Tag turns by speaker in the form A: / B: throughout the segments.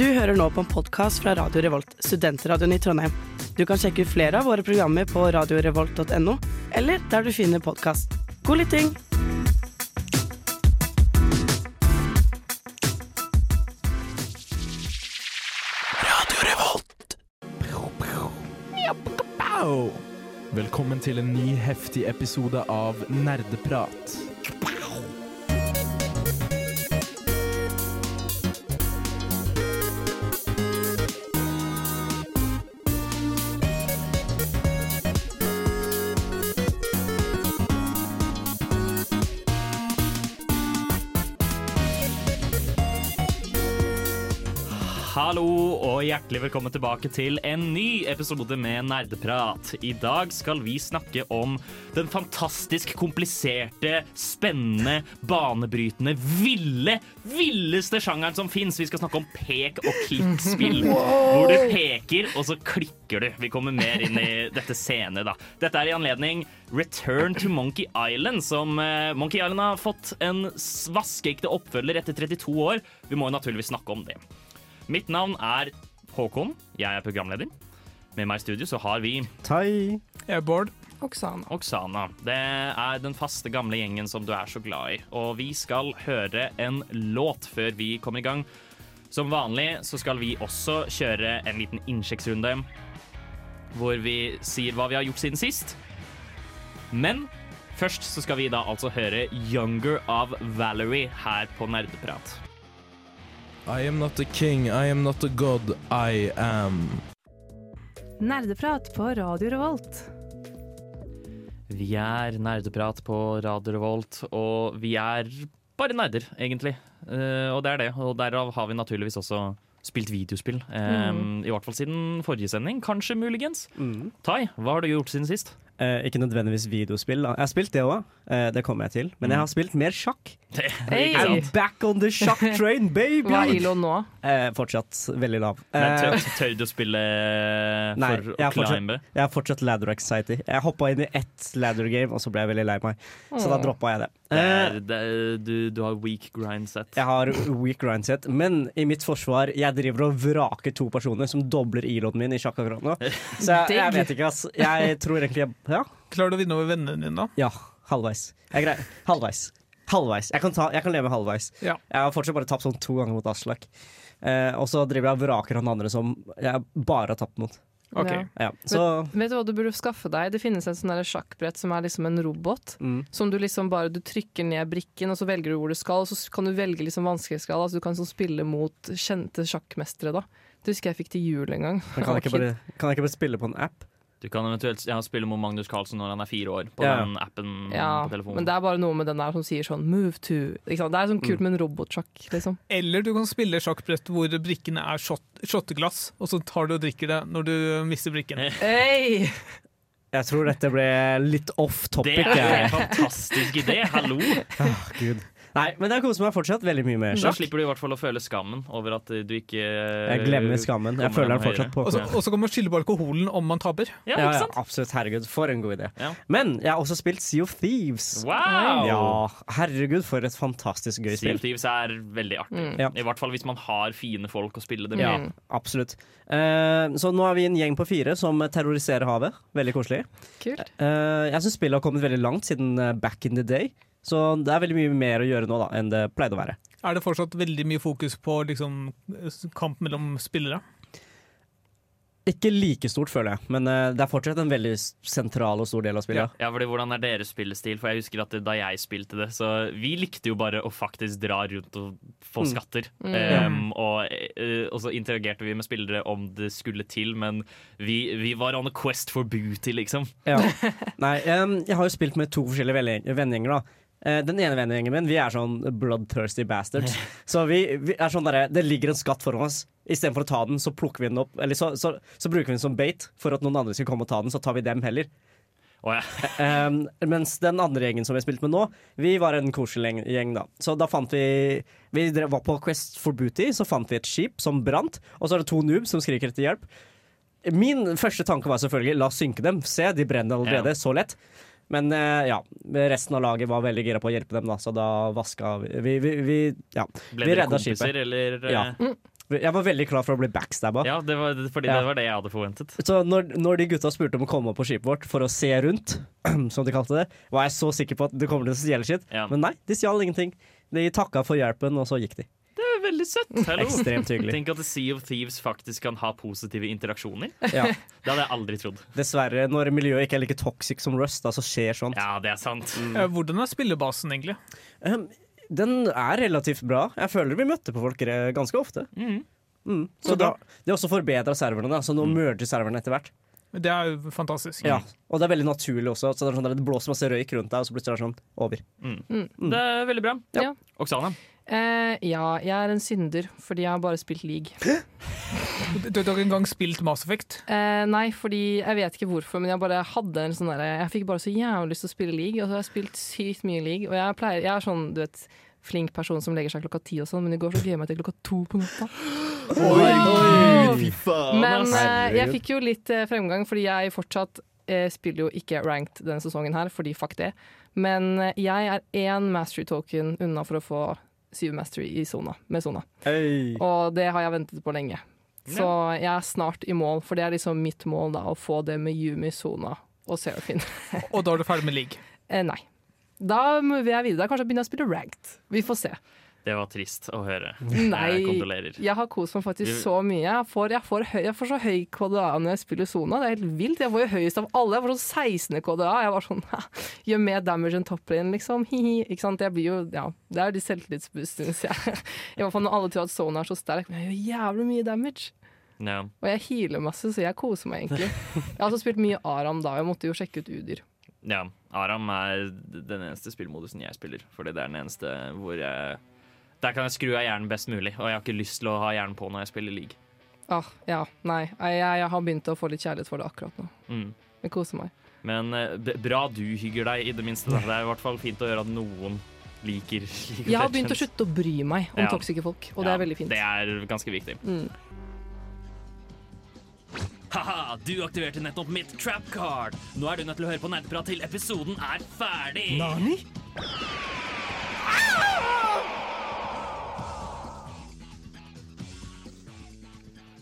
A: Du hører nå på en podkast fra Radio Revolt, studentradioen i Trondheim. Du kan sjekke ut flere av våre programmer på radiorevolt.no, eller der du finner podkast. God lytting!
B: Velkommen til en ny heftig episode av Nerdeprat.
C: Hjertelig velkommen tilbake til en ny episode med Nerdeprat. I dag skal vi snakke om den fantastisk kompliserte, spennende, banebrytende, ville, villeste sjangeren som fins. Vi skal snakke om pek og klikk-spill. Hvor du peker, og så klikker du. Vi kommer mer inn i dette senere, da. Dette er i anledning Return to Monkey Island, som eh, Monkey Island har fått en vaskeekte oppfølger etter 32 år. Vi må jo naturligvis snakke om det. Mitt navn er Håkon. Jeg er programleder. Med meg i studio så har vi
D: Tai.
E: Jeg er Bård.
F: Oksana.
C: Oksana. Det er den faste, gamle gjengen som du er så glad i. Og vi skal høre en låt før vi kommer i gang. Som vanlig så skal vi også kjøre en liten innsjekksrunde hvor vi sier hva vi har gjort siden sist. Men først så skal vi da altså høre 'Younger' av Valerie her på Nerdeprat.
B: I am not a king, I am not a god, I am.
F: Nerdeprat på Radio Revolt.
C: Vi er Nerdeprat på Radio Revolt, og vi er bare nerder, egentlig. Uh, og det er det. Og derav har vi naturligvis også spilt videospill. Eh, I hvert fall siden forrige sending. Kanskje, muligens.
D: Mm.
C: Tai, hva har du gjort siden sist?
D: Eh, ikke nødvendigvis videospill. Da. Jeg har spilt det òg, eh, det kommer jeg til. Men jeg har spilt mer sjakk.
F: Hey.
D: I'm back on the sjakk train, baby!
F: Hva er ILO nå?
D: Eh, fortsatt veldig lav.
C: Men
D: Eh,
C: tør, tør du å spille for
D: nei,
C: å climbe?
D: jeg har fortsatt ladder anxiety. Jeg hoppa inn i ett ladder game, og så ble jeg veldig lei meg. Så da droppa jeg det.
C: Det
D: Eh,
C: er, det er, du, du har weak grind set.
D: jeg har weak grind set, men i mitt forsvar, jeg driver og vraker to personer som dobler iloen min i sjakk akkurat nå. Så jeg, jeg vet ikke, ass. Jeg tror egentlig jeg Ja,
E: Klarer du å vinne over vennene dine, da?
D: ja halvveis. Jeg greier Halvveis. Halvveis. Jeg kan, ta, jeg kan leve halvveis.
E: Ja.
D: Jeg har fortsatt bare tapt sånn to ganger mot Aslak. Eh, og så driver jeg og vraker han andre som jeg bare har tapt mot.
E: Okay.
F: Ja.
D: Ja, så
F: Vet du hva du burde skaffe deg? Det finnes en sånn sjakkbrett som er liksom en robot.
D: mm.
F: Som du liksom bare du trykker ned brikken, og så velger du hvor du skal. Og så kan du velge liksom vanskelighetsgrad. Altså du kan sånn spille mot kjente sjakkmestere, da. Det husker jeg fikk til jul en gang.
D: Kan jeg, ikke bare, kan jeg ikke bare spille på en app?
C: Du kan eventuelt ja, spille mot Magnus Carlsen når han er fire år, på
D: Ja.
C: den appen
F: Ja,
C: på telefonen.
F: men det er bare noe med den der som sier sånn 'move to'. Ikke sant? Det er sånn kult med en robotsjakk, liksom.
E: Eller du kan spille sjakkbrett hvor brikkene er shot, shotteglass, og så tar du og drikker det når du mister brikken.
F: Hey!
D: Jeg tror dette ble litt off topic.
C: Det
D: er
C: en fantastisk idé! Hallo!
D: Oh, Gud. Nei, men jeg koser meg fortsatt veldig mye med
C: Da slipper du i hvert fall å føle skammen over at du ikke
D: Jeg glemmer skammen. Jeg føler den fortsatt på.
E: Og så, kan man skylde på alkoholen om man taper.
C: Ja,
D: Ja, ja, absolutt. Herregud, for en god idé.
C: Ja.
D: Men jeg har også spilt Sea of Thieves.
C: Wow!
D: Ja, herregud, for et fantastisk gøy
C: Sea
D: spill.
C: of Thieves er veldig artig.
F: Mm.
D: Ja.
C: I hvert fall hvis man har fine folk å spille det
D: Ja, absolutt. Uh, så nå er vi en gjeng på fire som terroriserer havet. Veldig koselig.
F: Kult.
D: Uh, jeg syns spillet har kommet veldig langt siden eh, back in the day. Så det er veldig mye mer å gjøre nå da enn det pleide å være.
E: Er det fortsatt veldig mye fokus på liksom, kamp mellom spillere?
D: Ikke like stort, føler jeg, men eh, det er fortsatt en veldig sentral og stor del av spillet.
C: Ja, fordi Hvordan er deres spillestil? For jeg husker at det, Da jeg spilte det, så vi likte jo bare å faktisk dra rundt og få
D: Mm.
C: skatter.
F: Mm.
C: Um, og, eh, og så interagerte vi med spillere om det skulle til, men vi, vi var on a quest for booty, liksom.
D: Ja. Nei, um, jeg har jo spilt med to forskjellige venne- vennegjenger, da. Eh, Den ene vennegjengen min, vi er sånn bloodthirsty bastards. Så vi, vi er sånn der, Det ligger en skatt foran oss. Istedenfor å ta den, så plukker vi den opp. Eller så, så, så bruker vi den som bait for at noen andre skal komme og ta den. Så tar vi dem heller.
C: Oh, ja,
D: um, mens den andre gjengen som vi spilte med nå, vi var en koselig gjeng, da. Så da fant vi Vi var på Quest for Booty, så fant vi et skip som brant. Og så er det to noobs som skriker etter hjelp. Min første tanke var selvfølgelig la oss synke dem. Se, de brenner allerede.
C: Ja.
D: Så lett. Men eh, ja, resten av laget var veldig gira på å hjelpe dem, da, så da vaska vi Vi, vi, vi Ja.
C: Ble
D: Vi redda
C: kompiser,
D: skipet.
C: eller? eh,
D: Ja. Jeg var veldig klar for å bli backstabba.
C: Ja, det var, fordi
D: Ja.
C: det var det jeg hadde forventet.
D: Så når, når de gutta spurte om å komme opp på skipet vårt for å se rundt, som de kalte det, var jeg så sikker på at det kommer til å stjele shit.
C: Ja.
D: Men nei, de stjal ingenting. De takka for hjelpen, og så gikk de.
C: Er veldig søtt. Hello.
D: Ekstremt hyggelig.
C: Tenk at The Sea of Thieves faktisk kan ha positive interaksjoner.
D: Ja.
C: Det hadde jeg aldri trodd.
D: Dessverre, når miljøet ikke er like toxic som Rust, da, så skjer sånt.
C: Ja, det er sant.
E: Mm. Hvordan er spillebasen, egentlig?
D: Um, den er relativt bra. Jeg føler vi møtte på folk ganske ofte.
C: Mm.
D: Mm. Så
E: Så
D: da, det er også forbedra serverne, da, så nå
C: Mm.
D: merger serverne etter hvert.
E: Det er jo fantastisk.
D: Ja. Og det er veldig naturlig også. Så det, er sånn det blåser masse røyk rundt deg, og så plutselig er det sånn over.
C: Det er veldig bra.
F: Ja.
C: Oksana?
F: Eh, ja, jeg er en synder, fordi jeg har bare spilt league.
E: Du, du har ikke engang spilt Mass Effect?
F: Eh, nei, fordi jeg vet ikke hvorfor, men jeg bare hadde en sånn derre Jeg fikk bare så jævlig lyst til å spille league, og så har jeg spilt sykt mye league. Og jeg pleier Jeg er sånn, du vet flink person som legger seg klokka ti og sånn, men i går så gøy meg til klokka to på natta.
C: Oi, faen,
F: Men eh, jeg fikk jo litt eh, fremgang, fordi jeg fortsatt eh, spiller jo ikke ranked denne sesongen her, fordi fuck det. Men eh, jeg er én mastery token unna for å få syv mastery i Sona, med Sona.
D: Hey.
F: Og det har jeg ventet på lenge. Så jeg er snart i mål, for det er liksom mitt mål da, å få det med Yumi, Sona og Seraphine.
E: Og da er du ferdig med league.
F: Eh, nei. Da må jeg videre. Da kanskje jeg begynner å spille ranked. Vi får se.
C: Det var trist å høre.
F: Nei.
C: Jeg.
F: Jeg har kost meg faktisk så mye. Jeg får, jeg, får jeg får så høy KDA når jeg spiller Sona. Det er helt vilt. Jeg får jo høyest av alle. Jeg får sånn 16 KDA. Jeg var sånn Gjør mer damage enn topplane, liksom. Ikke sant? Jeg blir jo Ja. Det er de selvtillitsboost, syns jeg. I hvert fall når alle tror at Sona er så sterk. Men jeg gjør jævlig mye damage.
C: Ja.
F: Og jeg healer masse, så jeg koser meg egentlig. Jeg har også spilt mye Aram da. Jeg måtte jo sjekke ut Udyr.
C: ja. Aram er den eneste spillmodusen jeg spiller, fordi det er den eneste hvor jeg Der kan jeg skru av hjernen best mulig, og jeg har ikke lyst til å ha hjernen på når jeg spiller league.
F: Ah, ja, nei. Jeg, jeg, har begynt å få litt kjærlighet for det akkurat nå.
C: Mm.
F: Jeg koser meg.
C: Men eh, b- bra du hygger deg, i det minste. Da. Det er i hvert fall fint å gjøre at noen liker of
F: Jeg har begynt å slutte å bry meg om
C: Ja.
F: toksiske folk, og det
C: Ja,
F: er veldig fint.
C: Det er ganske viktig.
F: Mm.
C: Haha, du aktiverte nettopp mitt trap card. Nå er du nødt til å høre på nerdeprat til episoden er ferdig.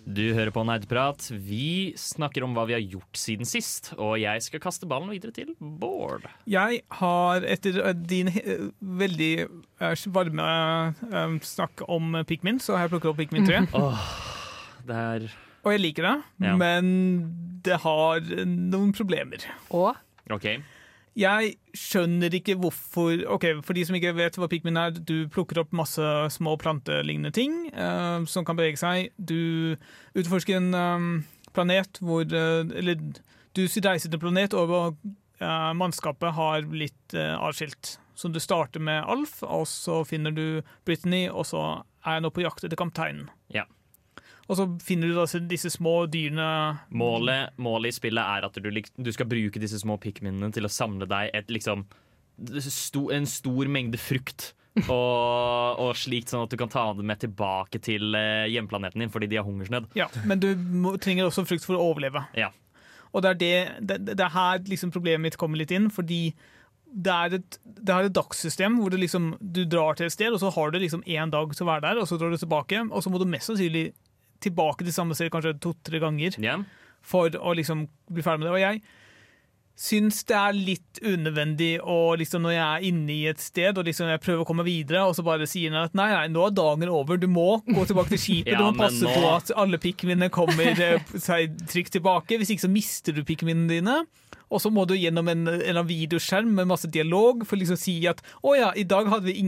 C: Du hører på Nerdprat. Vi snakker om hva vi har gjort siden sist, og jeg skal kaste ballen videre til Bård.
E: Jeg har etter din veldig eh, varme eh, snakk om Pikmin, så har jeg plukket opp Pikmin 3.
C: Det er
E: Og jeg liker det,
C: Ja.
E: men det har noen problemer.
F: Og
C: OK.
E: Jeg skjønner ikke hvorfor Ok, For de som ikke vet hva pikmin er, du plukker opp masse små plantelignende ting uh, som kan bevege seg. Du utforsker en um, planet hvor uh, Eller du reiser til en planet, og uh, mannskapet har blitt avskilt. Så du starter med Alf, og så finner du Brittany, og så er jeg nå på jakt etter kapteinen.
C: Ja.
E: Og så finner du da disse små dyrene
C: Målet, målet i spillet er at du, du skal bruke disse små pikminene til å samle deg et liksom sto, en stor mengde frukt. og, og slikt sånn at du kan ta det med tilbake til eh, hjemplaneten din fordi de har hungersnød.
E: Ja, men du må, trenger også frukt for å overleve.
C: Ja.
E: Og det er, det, det, det er her liksom problemet mitt kommer litt inn, fordi det er et, det er et dagssystem hvor liksom, du drar til et sted, og så har du liksom én dag til å være der, og så drar du tilbake, og så må du mest sannsynlig tilbake til samme sted kanskje to-tre ganger
C: yeah.
E: for å liksom bli ferdig med det. Og jeg syns det er litt unødvendig å liksom når jeg er inne i et sted og liksom jeg prøver å komme videre, og så bare sier den at nei, nei, nå er dagen over, du må gå tilbake til skipet,
C: Ja,
E: du må passe
C: nå-
E: på at alle pikkminene kommer eh, seg trygt tilbake, hvis ikke så mister du pikkminene dine. Og så må du gjennom en, en videoskjerm med masse dialog for liksom å si at å ja, i dag hadde vi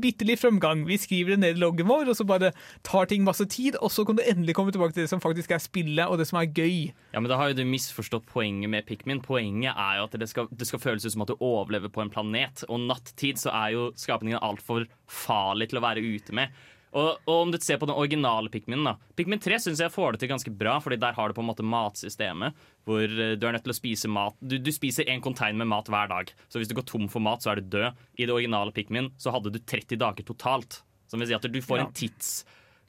E: litt fremgang, vi skriver det ned i loggen vår, og så bare tar ting masse tid, og så kan du endelig komme tilbake til det som faktisk er spillet, og det som er gøy.
C: Ja, men Da har jo du misforstått poenget med Pikmin. Poenget er jo at det skal, det skal føles ut som at du overlever på en planet. Og nattid så er jo skapningen altfor farlig til å være ute med. Og, og om du ser på den originale Pikmin da Pikmin 3 synes jeg får det til ganske bra, Fordi der har du på en måte matsystemet. Hvor eh, du er nødt til å spise mat Du, du spiser en container med mat hver dag. Så hvis du går tom for mat, så er du død. I det originale Pikmin så hadde du 30 dager totalt. Som vil si at du får en tids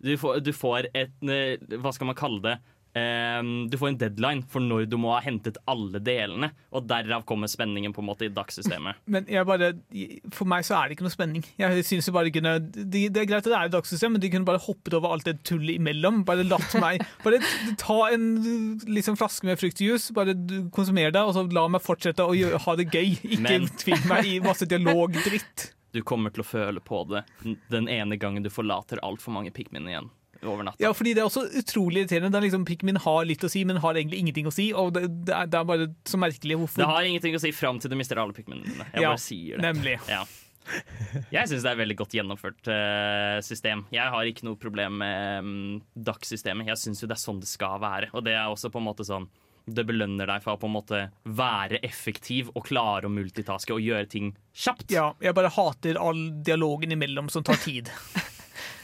C: du får, du får et eh, Hva skal man kalle det? Ehm, Du får en deadline for når du må ha hentet alle delene, og derav kommer spenningen på en måte i dagssystemet.
E: Men jeg bare, for meg så er det ikke noe spenning. Jeg synes jo bare de kunne, det, det er greit at det er dagssystem, men de kunne bare hoppet over alt det tullet imellom. Bare latt meg Bare ta en liksom, flaske med fruktjuice, bare konsumere det, og så la meg fortsette å gjøre, ha det gøy. Ikke
C: Men-
E: tving meg i masse dialogdritt.
C: Du kommer til å føle på det den ene gangen du forlater altfor mange Pikmin igjen over natta.
E: Ja, fordi det er også utrolig irriterende. Er liksom, Pikmin har litt å si, men har egentlig ingenting å si. Og det, det, er, det er bare så merkelig hvorfor
C: Det har ingenting å si fram til du mister alle Pikminene dine. Jeg
E: Ja,
C: bare sier det.
E: Nemlig.
C: Ja. Jeg syns det er et veldig godt gjennomført uh, system. Jeg har ikke noe problem med um, DAC-systemet. Jeg syns jo det er sånn det skal være. Og det er også på en måte sånn det belønner deg for å på en måte være effektiv og klare å multitaske og gjøre ting kjapt.
E: Ja, jeg bare hater all dialogen imellom som tar tid.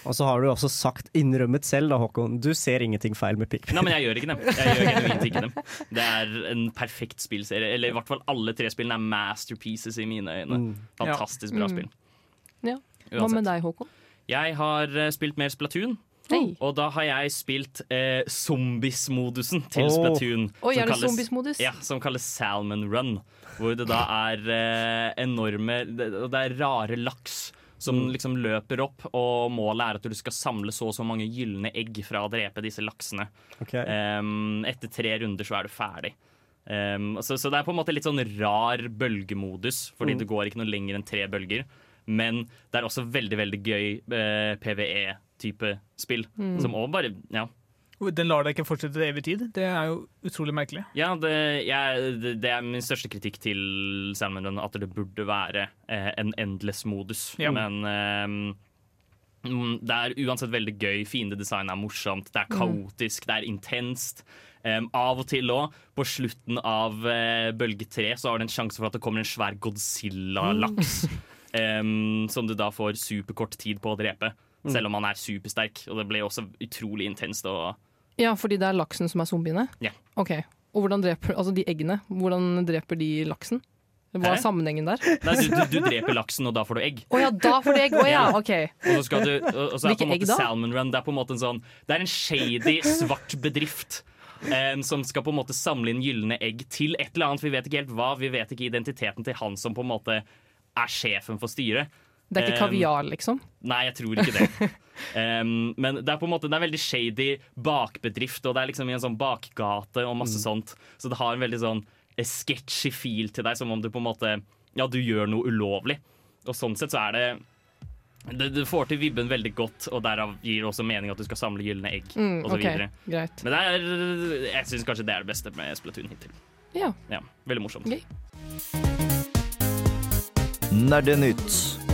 D: Og så har du også sagt, innrømmet selv da, Håkon, du ser ingenting feil med Pikmin.
C: Nei, men jeg gjør ikke dem. Jeg gjør genuint ikke dem. Det er en perfekt spillserie. Eller i hvert fall alle tre spillene er masterpieces i mine øyne.
D: Mm.
C: Fantastisk bra
F: Mm.
C: spill.
F: Ja. Hva med deg, Håkon?
C: Jeg har eh, spilt mer Splatoon.
F: Hei.
C: Og da har jeg spilt eh, zombies-modusen til
D: oh.
C: Splatoon. Som
F: er det
C: kalles-
F: zombies-modus?
C: Ja, som kalles Salmon Run. Hvor det da er eh, enorme det, det er rare laks som
D: Mm.
C: liksom løper opp, og målet er at du skal samle så og så mange gylne egg fra å drepe disse laksene.
D: Okay.
C: Um, etter tre runder så er du ferdig. Um, så, så det er på en måte litt sånn rar bølgemodus, fordi
D: Mm.
C: det går ikke noe lenger enn tre bølger. Men det er også veldig veldig gøy eh, PVE-type spill.
F: Mm.
C: Som også bare Ja,
E: Den lar deg ikke fortsette til evig tid. Det er jo utrolig merkelig.
C: ja det, jeg, det, er min største kritikk til Salmon Run, at det burde være eh, en endless-modus.
E: Ja.
C: Men em, mm, det er uansett veldig gøy. Fiendedesign er morsomt, det er kaotisk, det er intenst. Um, av og til òg, på slutten av uh, bølge tre, så har du en sjanse for at det kommer en svær Godzilla-laks. Um, som du da får superkort tid på å drepe. Selv om han er supersterk. Og det ble også utrolig intenst. Og
F: Ja, fordi det er laksen som er zombiene?
C: Ja.
F: Ok, Og hvordan dreper Altså de eggene, hvordan dreper de laksen? Hva er sammenhengen der?
C: Nei, du, du, du dreper laksen, og da får du egg.
F: Å ja, da får du egg! Oh, ja, OK.
C: Og så, skal du, og og så er
F: det
C: på en måte
F: da?
C: Salmon Run Det er på en måte en sånn Det er en shady, svart bedrift. Um, som skal på en måte samle inn gylne egg til et eller annet. Vi vet ikke helt hva. Vi vet ikke identiteten til han som på en måte er sjefen for styret.
F: Det er ikke
C: Um,
F: kaviar, liksom?
C: Nei, jeg tror ikke det. um, men det er på en måte Det er veldig shady bakbedrift, og det er liksom i en sånn bakgate og masse sånt. Så det har en veldig sånn eh, sketchy feel til deg, som om du på en måte Ja, du gjør noe ulovlig. Og sånn sett så er det det, det får til vibben veldig godt, og derav gir det også mening at du skal samle gylne egg.
F: Mm,
C: og så
F: ok. Greit.
C: Men det er, jeg syns kanskje det er det beste med Splatoon hittil.
F: Ja.
C: Ja, veldig morsomt.
F: Okay.
G: Nerdenytt.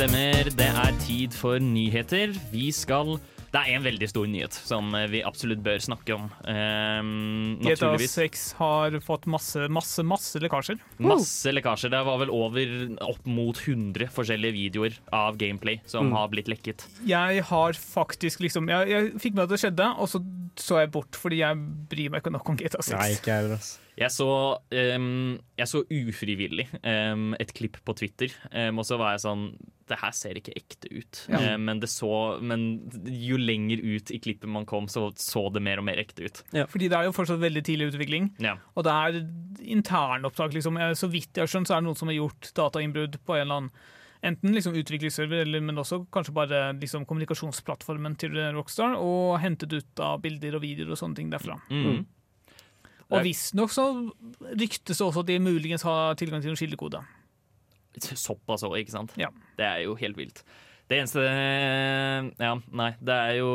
C: Stemmer. Det er tid for nyheter. Vi skal Det er en veldig stor nyhet som vi absolutt bør snakke om. Um,
E: GTA 6 har fått masse, masse, masse lekkasjer.
C: Masse lekkasjer. Det var vel over opp mot 100 forskjellige videoer av gameplay som har blitt lekket.
E: Jeg har faktisk liksom Jeg, jeg fikk med at det skjedde, og så så jeg bort fordi jeg bryr meg ikke nok om GTA 6.
D: Nei, ikke jeg heller. ass.
C: Jeg så, um, jeg så ufrivillig um, et klipp på Twitter, um, og så var jeg sånn Det her ser ikke ekte ut.
E: Ja.
C: Um, men, det så, men jo lenger ut i klippet man kom, så så det mer og mer ekte ut.
E: Fordi det er jo fortsatt veldig tidlig utvikling,
C: Ja.
E: og det er internopptak. Liksom. Så vidt jeg har skjønt, så er det noen som har gjort datainnbrudd på en eller annen Enten liksom utviklingsserver, men også kanskje bare liksom kommunikasjonsplattformen til Rockstar, og hentet ut av bilder og videoer og sånne ting derfra.
C: Mm.
E: Og visstnok så ryktes det også at de muligens har tilgang til noen kildekoder.
C: Såpass òg, ikke sant?
E: Ja.
C: Det er jo helt vilt. Det eneste Ja, nei, det er jo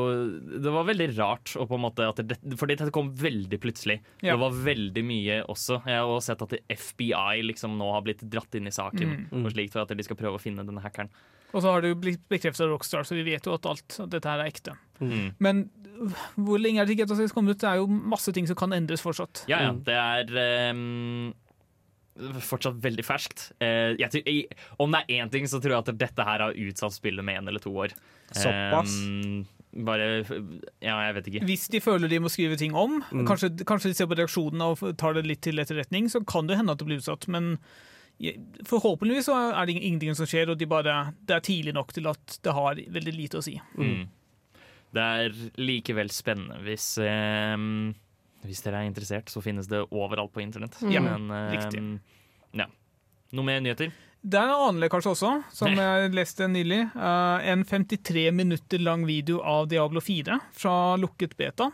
C: Det var veldig rart å på en måte at det, Fordi dette kom veldig plutselig.
E: Ja.
C: Det var veldig mye også. Jeg har også sett at FBI liksom nå har blitt dratt inn i saken.
E: Mm.
C: Og slikt for at de skal prøve å finne denne hackeren.
E: Og så har det jo blitt bekreftet av Rockstar, så vi vet jo at alt at dette her er ekte.
C: Mm.
E: Men hvor lenge er det til GTA 6 kommer ut? Det er jo masse ting som kan endres fortsatt.
C: Ja, ja. Det er um, fortsatt veldig ferskt. Uh, jeg om det er én ting, så tror jeg at dette her har utsatt spillet med én eller to år.
D: Såpass?
C: Um, bare Ja, jeg vet ikke.
E: Hvis de føler de må skrive ting om,
D: Mm.
E: kanskje, kanskje de ser på reaksjonene og tar det litt til etterretning, så kan det hende at det blir utsatt. Men Forhåpentligvis så er det ingenting som skjer, og de bare, det er tidlig nok til at det har veldig lite å si.
C: Mm. Det er likevel spennende hvis eh, Hvis dere er interessert, så finnes det overalt på internett.
F: Ja,
C: Men, eh,
E: riktig.
C: Ja. Noe mer nyheter?
E: Det er en annen lekkasje også, som jeg leste nylig. Eh, en 53 minutter lang video av Diablo 4 fra lukket beta.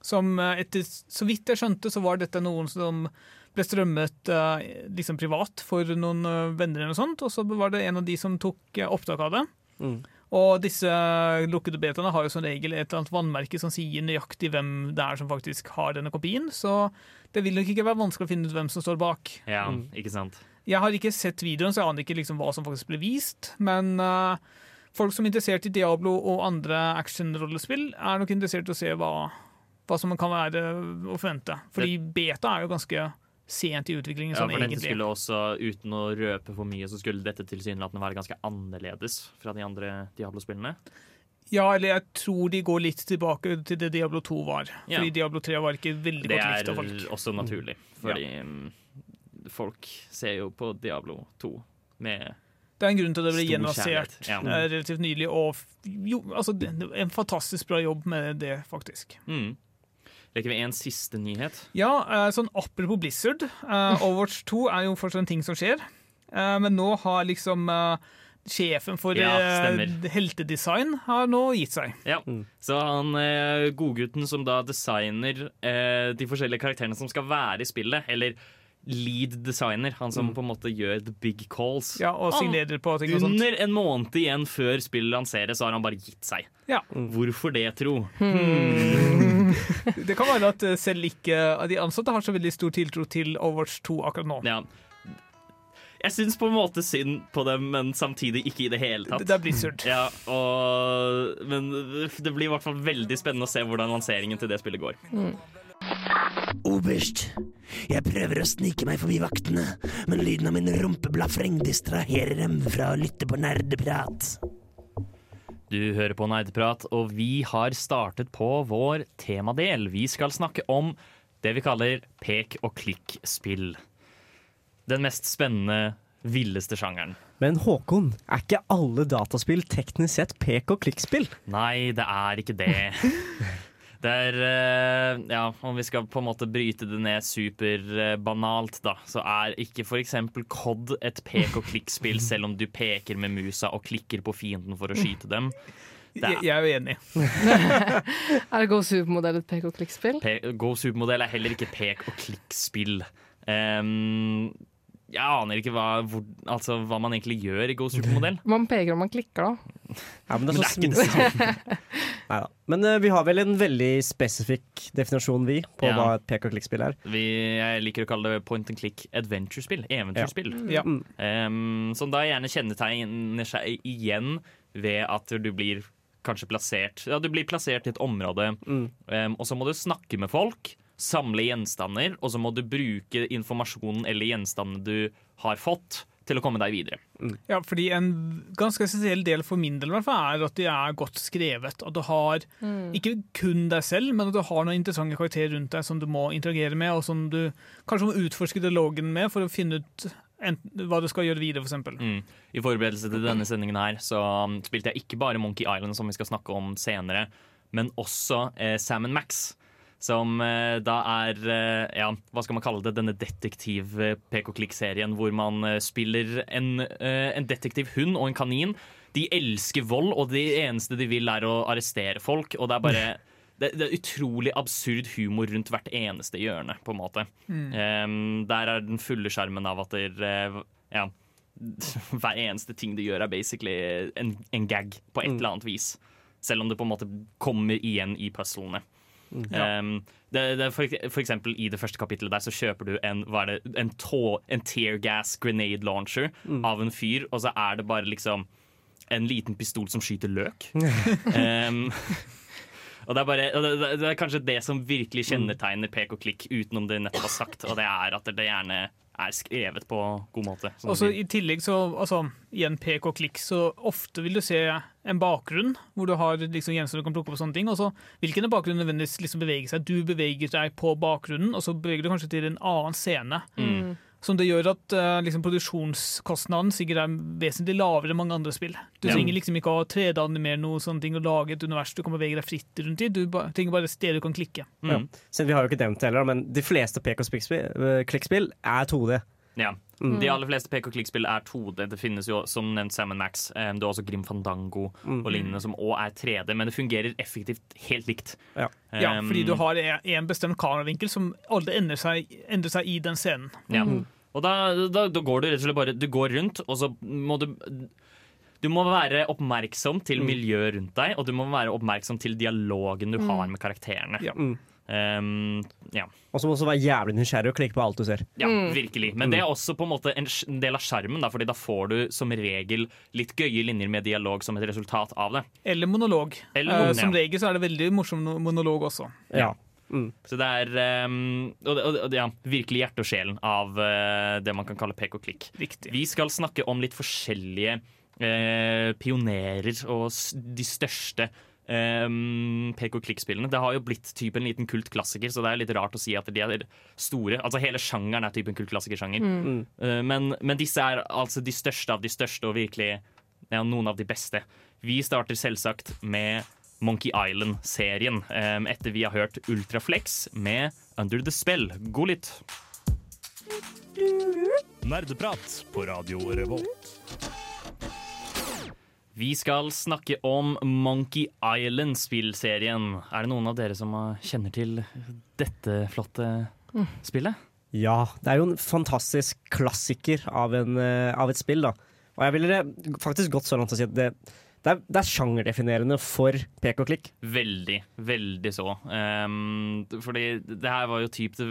E: Som eh, etter, så vidt jeg skjønte, så var dette noen som ble strømmet eh, liksom privat for noen venner eller noe sånt, og så var det en av de som tok opptak av det.
D: Mm.
E: Og disse lukkede betaene har jo som regel et eller annet vannmerke som sier nøyaktig hvem det er som faktisk har denne kopien, så det vil nok ikke være vanskelig å finne ut hvem som står bak.
C: Ja,
D: Mm.
C: ikke sant?
E: Jeg har ikke sett videoen, så jeg aner ikke liksom hva som faktisk ble vist. Men uh, folk som er interessert i Diablo og andre actionrollespill, er nok interessert i å se hva, hva som kan være å forvente. Fordi beta er jo ganske sent i utviklingen.
C: Ja,
E: sånn
C: for dette skulle også, uten å røpe for mye, så skulle dette tilsynelatende være ganske annerledes fra de andre Diablo-spillene.
E: Ja, eller jeg tror de går litt tilbake til det Diablo 2 var.
C: Ja.
E: Fordi Diablo 3 var ikke veldig
C: Det
E: godt likt av folk.
C: Det er også naturlig, fordi ja. folk ser jo på Diablo 2 med
E: Det er en grunn til at det ble
C: gjennomsert ja.
E: eh, relativt nylig. Og jo, altså, en fantastisk bra jobb med det, faktisk.
C: mm. Rekker vi en siste nyhet?
E: Ja, eh, sånn apropos Blizzard. eh, Overwatch 2 er jo fortsatt en ting som skjer. Eh, Men nå har liksom sjefen for
C: Ja,
E: heltedesign har nå gitt seg.
C: Ja,
D: Mm.
C: så han eh, godgutten som da designer eh, de forskjellige karakterene som skal være i spillet, eller lead designer, han som på en måte gjør the big calls.
E: Ja, Og signerer på ting og sånt.
C: Under en måned igjen før spillet lanseres, så har han bare gitt seg.
E: Ja.
C: Hvorfor det, tro?
E: Det kan være at eh, selv ikke de ansatte har så veldig stor tiltro til Overwatch 2 akkurat nå.
C: Ja. Jeg syns på en måte synd på dem, men samtidig ikke i det hele tatt.
E: det er Blizzard.
C: Ja, og, men det blir i hvert fall veldig spennende å se hvordan lanseringen til det spillet går.
H: Oberst, jeg prøver å snike meg forbi vaktene, men lyden av min rumpeblafreng distraherer dem fra å lytte på nerdeprat.
C: Du hører på Nerdeprat, og vi har startet på vår temadel. Vi skal snakke om det vi kaller pek og klikk-spill. Den mest spennende, villeste sjangeren.
D: Men Håkon, er ikke alle dataspill teknisk sett pek- og klikkspill?
C: Nei, det er ikke det. Det er eh, Ja, om vi skal på en måte bryte det ned superbanalt, da, så er ikke f.eks. COD et pek og klikk-spill, selv om du peker med musa og klikker på fienden for å skyte dem. Det
E: Jeg,
C: er,
E: jeg er jo enig.
F: Er Go Supermodell et pek og klikk-spill?
C: Go Supermodell er heller ikke pek og klikk-spill. Em, jeg aner ikke hva, hvor, altså, hva man egentlig gjør i Go Supermodell.
F: Man peker og man klikker, da.
D: Ja, men det
C: Men
D: er
C: det er
D: så
C: ikke det samme.
D: Neida. Men uh, vi har vel en veldig spesifikk definisjon, vi, på
C: Ja.
D: hva et pek- og klikkspill er.
C: Vi, jeg liker å kalle det point and click adventure-spill. Eventyrspill.
E: Ja.
D: Mm.
C: Um, som da gjerne kjennetegner seg igjen ved at du blir kanskje plassert Ja, du blir plassert i et område,
D: Mm.
C: um, og så må du snakke med folk, samle gjenstander, og så må du bruke informasjonen eller gjenstandene du har fått, til å komme deg videre.
E: Ja, fordi en ganske essensiell del for min del hvert fall er at de er godt skrevet. At du har ikke kun deg selv, men at du har noen interessante karakterer rundt deg som du må interagere med, og som du kanskje må utforske dialogen med for å finne ut enten, hva du skal gjøre videre, f.eks.
C: Mm. I forberedelse til denne sendingen her så um, spilte jeg ikke bare Monkey Island, som vi skal snakke om senere, men også eh, Sam Max. Som eh, da er eh, ja, hva skal man kalle det, denne detektiv-pek-og-klikk-serien hvor man eh, spiller en, eh, en detektivhund og en kanin. De elsker vold, og det eneste de vil, er å arrestere folk. Og det er bare det, det er utrolig absurd humor rundt hvert eneste hjørne, på en måte. Um, der er den fulle skjermen av at eh, ja, hver eneste ting du gjør, er basically en, en gag på et eller annet vis. Selv om det på en måte kommer igjen i puzzlene. Um, det, det for, for eksempel I det første kapittelet der så kjøper du en, hva det, en, tå, en tear gas grenade launcher av en fyr, og så er det bare liksom en liten pistol som skyter løk. um, og det er, bare, det er kanskje det som virkelig kjennetegner pek og klikk, utenom det nettopp har sagt, og det er at det gjerne er skrevet på god måte. som
E: Og så. I tillegg, så, altså, igjen pek og klikk, så ofte vil du se en bakgrunn hvor du har liksom gjenstander du kan plukke opp og sånne ting. Og så vil ikke den bakgrunnen nødvendigvis liksom bevege seg. Du beveger deg på bakgrunnen, og så beveger du kanskje til en annen scene.
C: Mm.
E: Som det gjør at eh, liksom, produksjonskostnaden sikkert er vesentlig lavere enn mange andre spill. Du
C: Ja.
E: trenger liksom ikke å 3D-animere noe sånne ting og lage et univers du kan bevege deg fritt rundt i. Du ba, trenger bare et sted du kan klikke.
C: Mm.
D: Siden vi har jo ikke nevnt det heller, men de fleste pek-og-klikk-spill er 2D.
C: Ja.
D: Mm.
C: De aller fleste pek-og-klikk-spill er 2D. Det finnes jo som nevnt Sam Max. Um, har også Grim Fandango
D: Mm.
C: og lignende som òg er 3D, men det fungerer effektivt helt likt.
D: Ja.
E: Ja, fordi du har en en bestemt kameravinkel som aldri endrer seg, endrer seg i den scenen.
C: Ja. Og da, da, da går du rett og slett bare Du går rundt, og så må du Du må være oppmerksom til miljøet rundt deg, og du må være oppmerksom til dialogen du har med karakterene.
E: Ja.
D: Mm.
C: Um, ja.
D: Og så må du også være jævlig nysgjerrig og klikke på alt du ser.
C: ja, virkelig. Men det er også på en måte en del av sjarmen, Fordi da får du som regel litt gøye linjer med dialog som et resultat av det.
E: Eller monolog.
C: Eller
E: Eh,
C: monolog,
E: som regel så er det veldig morsom monolog også.
D: Ja. Mm.
C: Så det er um, og, og, og, ja, virkelig hjerte og sjelen av uh, det man kan kalle pek og klikk.
E: Riktig.
C: Vi skal snakke om litt forskjellige uh, pionerer og s- de største um, pek og klikk-spillene. Det har jo blitt typ en liten kultklassiker, så det er litt rart å si at de er store. Altså Hele sjangeren er typen kultklassikersjanger.
D: Mm.
C: Uh, men, men disse er altså de største av de største, og virkelig ja, noen av de beste. Vi starter selvsagt med Monkey Island-serien, um, etter vi har hørt Ultraflex med Under the Spell. God lytt.
I: Nerdeprat på Radio Revolt.
C: Vi skal snakke om Monkey Island-spillserien. Er det noen av dere som kjenner til dette flotte spillet?
D: Ja, det er jo en fantastisk klassiker av, en, eh, av et spill, da. Og jeg ville faktisk gått så langt å si at det, det, er, det er sjangerdefinerende for pek og klikk.
C: Veldig, veldig så. Um, fordi det her var jo typ det,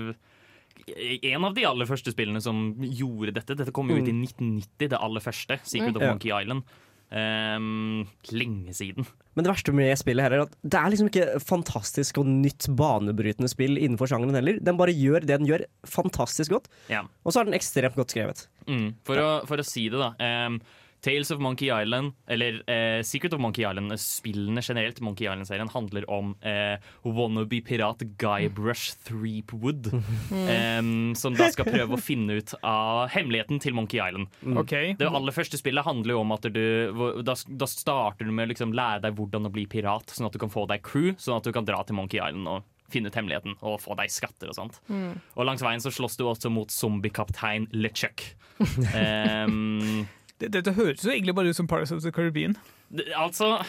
C: en av de aller første spillene som gjorde dette. Dette kom jo ut i 1990, det aller første. Secret of
D: Ja.
C: Monkey Island. Um, lenge siden.
D: Men det verste med spillet her er at det er liksom ikke fantastisk og nytt banebrytende spill innenfor sjangeren heller. Den bare gjør det den gjør fantastisk godt,
C: Ja.
D: og så er den ekstremt godt skrevet.
C: Mm. For, å, for å si det, da. Um, Tales of Monkey Island, eller eh, Secret of Monkey Island, eh, spillene generelt, Monkey Island-serien, handler om eh, wannabe-pirat Guybrush Threepwood. em, som da skal prøve å finne ut av hemmeligheten til Monkey Island.
E: Okay.
C: Det aller første spillet handler jo om at du Da, da starter du med å liksom lære deg hvordan å bli pirat, sånn at du kan få deg crew, sånn at du kan dra til Monkey Island og finne ut hemmeligheten og få deg skatter og sånt. Og langs veien så slåss du også mot zombiekaptein LeChuck. Um,
E: Det- Dette høres jo egentlig bare ut som Pirates of the Caribbean.
C: det- altså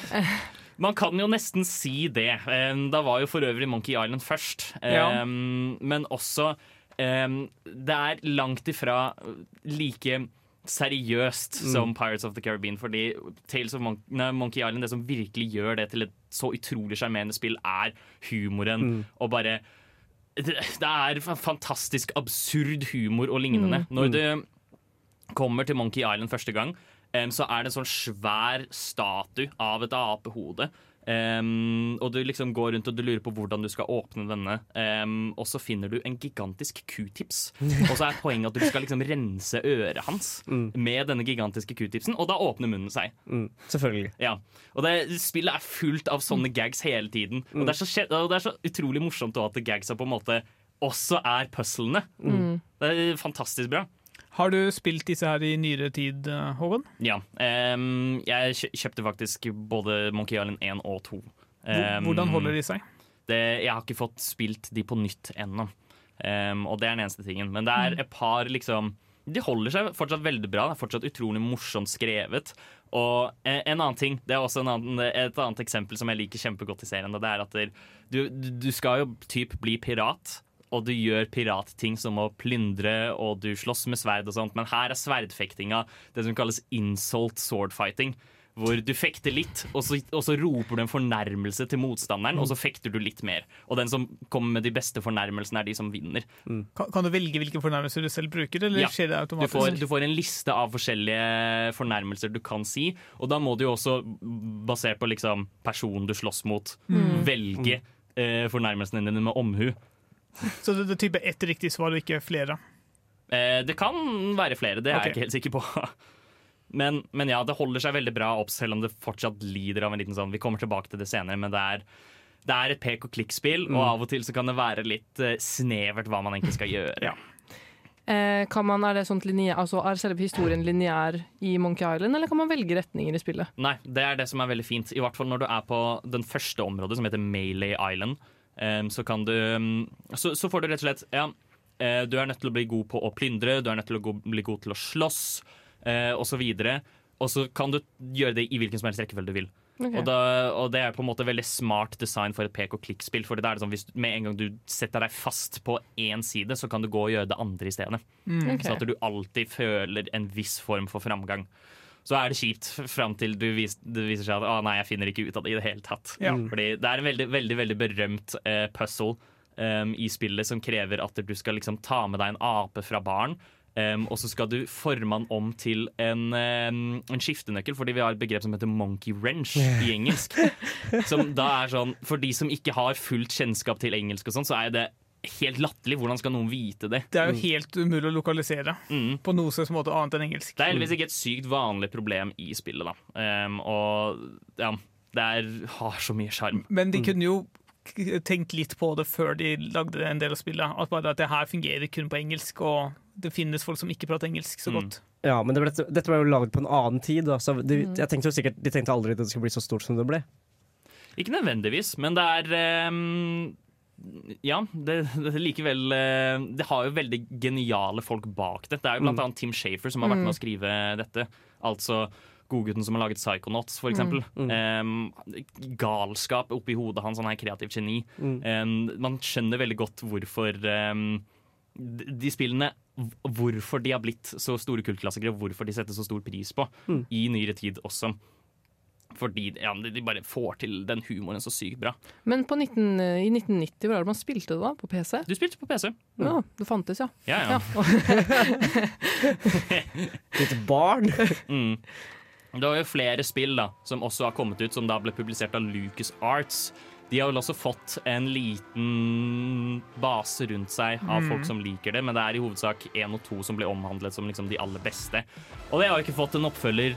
C: Man kan jo nesten si det. Da var jo for øvrig Monkey Island først.
E: Ja.
C: Men også Det er langt ifra like seriøst som Pirates of the Caribbean. Fordi Tales of Mon nei, Monkey Island, det som virkelig gjør det til et så utrolig sjarmerende spill, er humoren og bare det, det er fantastisk absurd humor og lignende. Når du kommer til Monkey Island første gang, um, så er det en sånn svær statue av et apehode. Um, og du liksom går rundt og du lurer på hvordan du skal åpne denne. Um, og så finner du en gigantisk q-tips. og så er poenget at du skal liksom rense øret hans med denne gigantiske q-tipsen, og da åpner munnen seg.
D: Mm, selvfølgelig.
C: Ja, og det, Spillet er fullt av sånne gags hele tiden. Og det er så, det er så utrolig morsomt at gagsa på en måte også er puzzlene. Det er fantastisk bra.
E: Har du spilt disse her i nyere tid, Håvon?
C: Ja. Um, jeg kjøpte faktisk både Monkey Island 1 og 2.
E: Hvor-
C: Ehm,
E: Hvordan holder de seg?
C: det, jeg har ikke fått spilt de på nytt ennå. Um, og det er den eneste tingen. Men det er et par liksom De holder seg fortsatt veldig bra. Det er fortsatt utrolig morsomt skrevet. Og eh, en annen ting, det er også en annen, et annet eksempel som jeg liker kjempegodt i serien. Det er at du, du skal jo typ bli pirat. Og du gjør piratting som å plyndre og du slåss med sverd og sånt, men her er sverdfektinga det som kalles insult swordfighting. Hvor du fekter litt, og så, og så roper du en fornærmelse til motstanderen, og så fekter du litt mer. Og den som kommer med de beste fornærmelsene, er de som vinner.
E: Kan, kan du velge hvilke fornærmelser du selv bruker, eller
C: Ja.
E: skjer det
C: Du
E: automatisk?
C: får, du får en liste av forskjellige fornærmelser du kan si, og da må du jo også, basert på liksom personen du slåss mot, velge eh, fornærmelsene dine med omhu.
E: Så det, det er type ett riktig svar og ikke flere?
C: Eh, det kan være flere, det er
E: okay.
C: jeg ikke helt sikker på. Men, men ja, det holder seg veldig bra opp, selv om det fortsatt lider av en liten sånn Vi kommer tilbake til det senere, men det er, det er et pek og klikk-spill, og av og til så kan det være litt eh, snevert hva man egentlig skal gjøre.
E: Ja.
F: Eh, kan man, er, det sånt linje, altså, er selve historien lineær i Monkey Island, eller kan man velge retninger i spillet?
C: Nei, det er det som er veldig fint. I hvert fall når du er på den første området, som heter Melee Island. Så kan du så, så får du rett og slett Ja, eh, du er nødt til å bli god på å plyndre, du er nødt til å bli god til å slåss, uh, så videre. Og så kan du gjøre det i hvilken som helst rekkefølge du vil.
F: Okay.
C: Og, da, og det er på en måte veldig smart design for et pek og klikk-spill. For det er det sånn, hvis med en gang du setter deg fast på én side, så kan du gå og gjøre det andre i stedet.
F: Ok.
C: Så at du alltid føler en viss form for framgang. Så er det kjipt fram til du vis, det viser seg at å, nei, jeg finner ikke ut av det i det hele tatt.
E: Ja.
C: Fordi det er en veldig, veldig, veldig berømt uh, puzzle um, i spillet som krever at du skal liksom ta med deg en ape fra baren. Um, og så skal du forme den om til en, um, en skiftenøkkel, fordi vi har et begrep som heter monkey wrench i engelsk. Som da er sånn, For de som ikke har fullt kjennskap til engelsk, og sånn, så er det helt latterlig. Hvordan skal noen vite det?
E: Det er jo helt umulig å lokalisere
C: Mm.
E: på noe slags måte annet enn engelsk.
C: Det er heldigvis ikke et sykt vanlig problem i spillet, da. Um, og ja, det er, har så mye sjarm.
E: Men de kunne jo tenkt litt på det før de lagde en del av spillet. At bare at det her fungerer kun på engelsk, og det finnes folk som ikke prater engelsk så
C: Mm.
E: godt.
D: Ja, men det ble, dette var jo laget på en annen tid. Da, så de,
F: Mm.
D: jeg tenkte jo sikkert, de tenkte aldri at det skulle bli så stort som det ble.
C: Ikke nødvendigvis, men det er em, Ja, det, det likevel eh, Det har jo veldig geniale folk bak det. Det er jo blant annet Tim Shafer som har vært med å skrive dette. Altså godgutten som har laget Psychonauts, for eksempel. Um, galskap oppi hodet hans, han er kreativt geni. Em, man skjønner veldig godt hvorfor um, de spillene Hvorfor de har blitt så store kultklassikere, hvorfor de setter så stor pris på i nyere tid også. Fordi ja, de bare får til den humoren så sykt bra.
F: Men på 19, i 1990, hvor er det man spilte det da? På PC?
C: Du spilte på PC.
F: Ja, det fantes, ja.
C: Ja, ja.
D: Litt barn.
C: Mm. Det var jo flere spill da, som også har kommet ut, som da ble publisert av Lucas Arts. De har vel også fått en liten base rundt seg av folk som liker det, men det er i hovedsak én og to som blir omhandlet som liksom de aller beste. Og det har jo ikke fått en oppfølger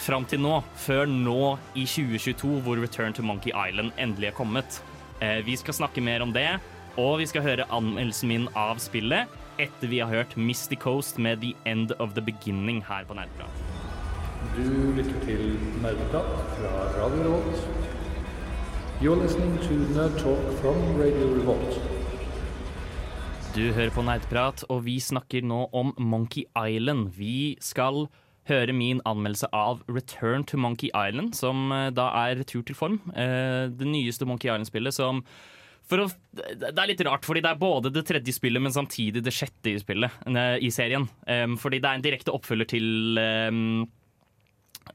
C: fram til nå, før nå i 2022, hvor Return to Monkey Island endelig er kommet. Eh, vi skal snakke mer om det, og vi skal høre anmeldelsen min av spillet etter vi har hørt Misty Coast med The End of the Beginning her på Nerdprat.
J: Du lytter til Nerdeprat fra Radio Revolt. You're listening to Nerd Talk from Radio Revolt.
C: Du hører på Nerdprat, og vi snakker nå om Monkey Island. Vi skal høre min anmeldelse av Return to Monkey Island, som eh, da er retur til form. Eh, Det nyeste Monkey Island-spillet som for å, det er litt rart, fordi det er både det tredje spillet, men samtidig det sjette i spillet eh, i serien. Fordi det er en direkte oppfølger til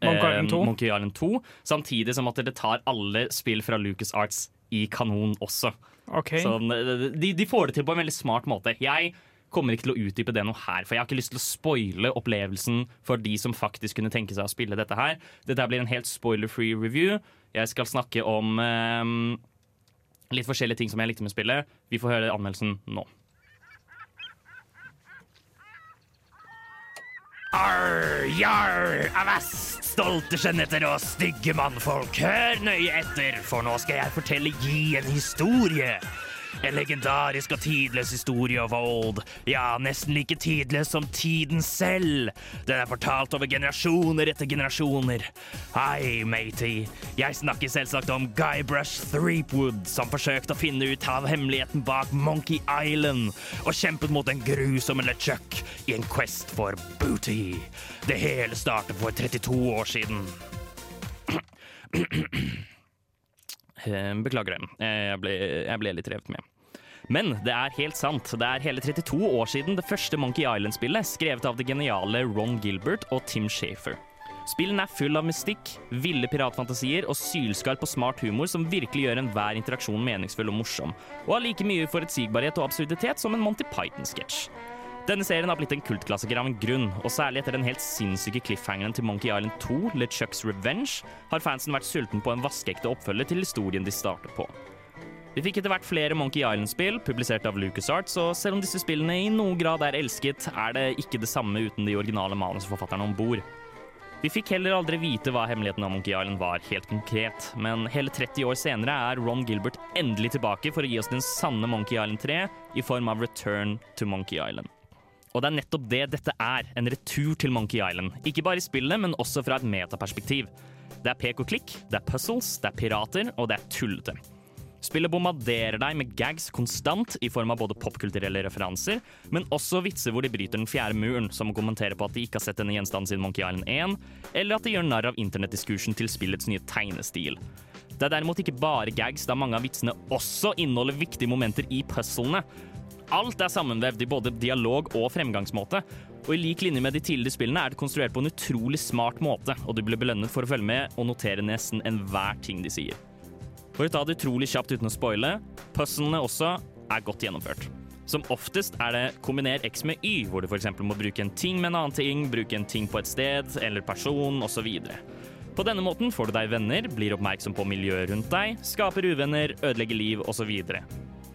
E: Monkey Island 2.
C: Monkey Island 2, samtidig som at det tar alle spill fra Lucas Arts i kanon også.
E: Okay.
C: Så, de, de får det til på en veldig smart måte. Jeg kommer ikke til å utdype det noe her, for jeg har ikke lyst til å spoile opplevelsen for de som faktisk kunne tenke seg å spille dette her. Dette blir en helt spoiler-free review. Jeg skal snakke om ehm, litt forskjellige ting som jeg likte med spillet. Vi får høre anmeldelsen nå.
H: Arr, jarr, avast, stolte skjønnheter og stygge mannfolk. Hør nøye etter, for nå skal jeg fortelle gi en historie. En legendarisk og tidløs historie of old. Ja, nesten like tidløs som tiden selv. Den er fortalt over generasjoner etter generasjoner. Hei, matey. Jeg snakker selvsagt om Guybrush Threepwood, som forsøkte å finne ut av hemmeligheten bak Monkey Island, og kjempet mot en grusom LeChuck i en quest for booty. Det hele startet for 32 år siden.
C: Eh, Beklager det. Eh, Jeg ble, jeg ble litt revet med. Men det er helt sant. Det er hele 32 år siden det første Monkey Island-spillet, skrevet av det geniale Ron Gilbert og Tim Shafer. Spillene er full av mystikk, ville piratfantasier og sylskarp og smart humor som virkelig gjør enhver interaksjon meningsfull og morsom, og har like mye forutsigbarhet og absurditet som en Monty Python-sketsj. Denne serien har blitt en kultklassiker av en grunn, og særlig etter den helt sinnssyke cliffhangeren til Monkey Island 2, LeChucks Revenge, har fansen vært sulten på en vaskeekte oppfølger til historien de starter på. Vi fikk etter hvert flere Monkey Island-spill, publisert av LucasArts, og selv om disse spillene i noen grad er elsket, er det ikke det samme uten de originale manusforfatterne om bord. Vi fikk heller aldri vite hva hemmeligheten av Monkey Island var, helt konkret, men hele 30 år senere er Ron Gilbert endelig tilbake for å gi oss den sanne Monkey Island 3 i form av Return to Monkey Island. Og det er nettopp det dette er, en retur til Monkey Island. Ikke bare i spillet, men også fra et metaperspektiv. Det er pek og klikk, det er puzzles, det er pirater, og det er tullete. Spillet bombarderer deg med gags konstant i form av både popkulturelle referanser, men også vitser hvor de bryter den fjerde muren, som å kommentere på at de ikke har sett denne gjenstanden siden Monkey Island 1, eller at de gjør narr av internettdiskursen til spillets nye tegnestil. Det er derimot ikke bare gags, da mange av vitsene også inneholder viktige momenter i puzzlene. Alt er sammenvevd i både dialog og fremgangsmåte, og i lik linje med de tidligere spillene er det konstruert på en utrolig smart måte, og du blir belønnet for å følge med og notere nesten enhver ting de sier. For å ta det utrolig kjapt uten å spoile, puzzlene også er godt gjennomført. Som oftest er det kombiner X med Y, hvor du f.eks. må bruke en ting med en annen ting, bruke en ting på et sted eller person osv. På denne måten får du deg venner, blir oppmerksom på miljøet rundt deg, skaper uvenner, ødelegger liv osv.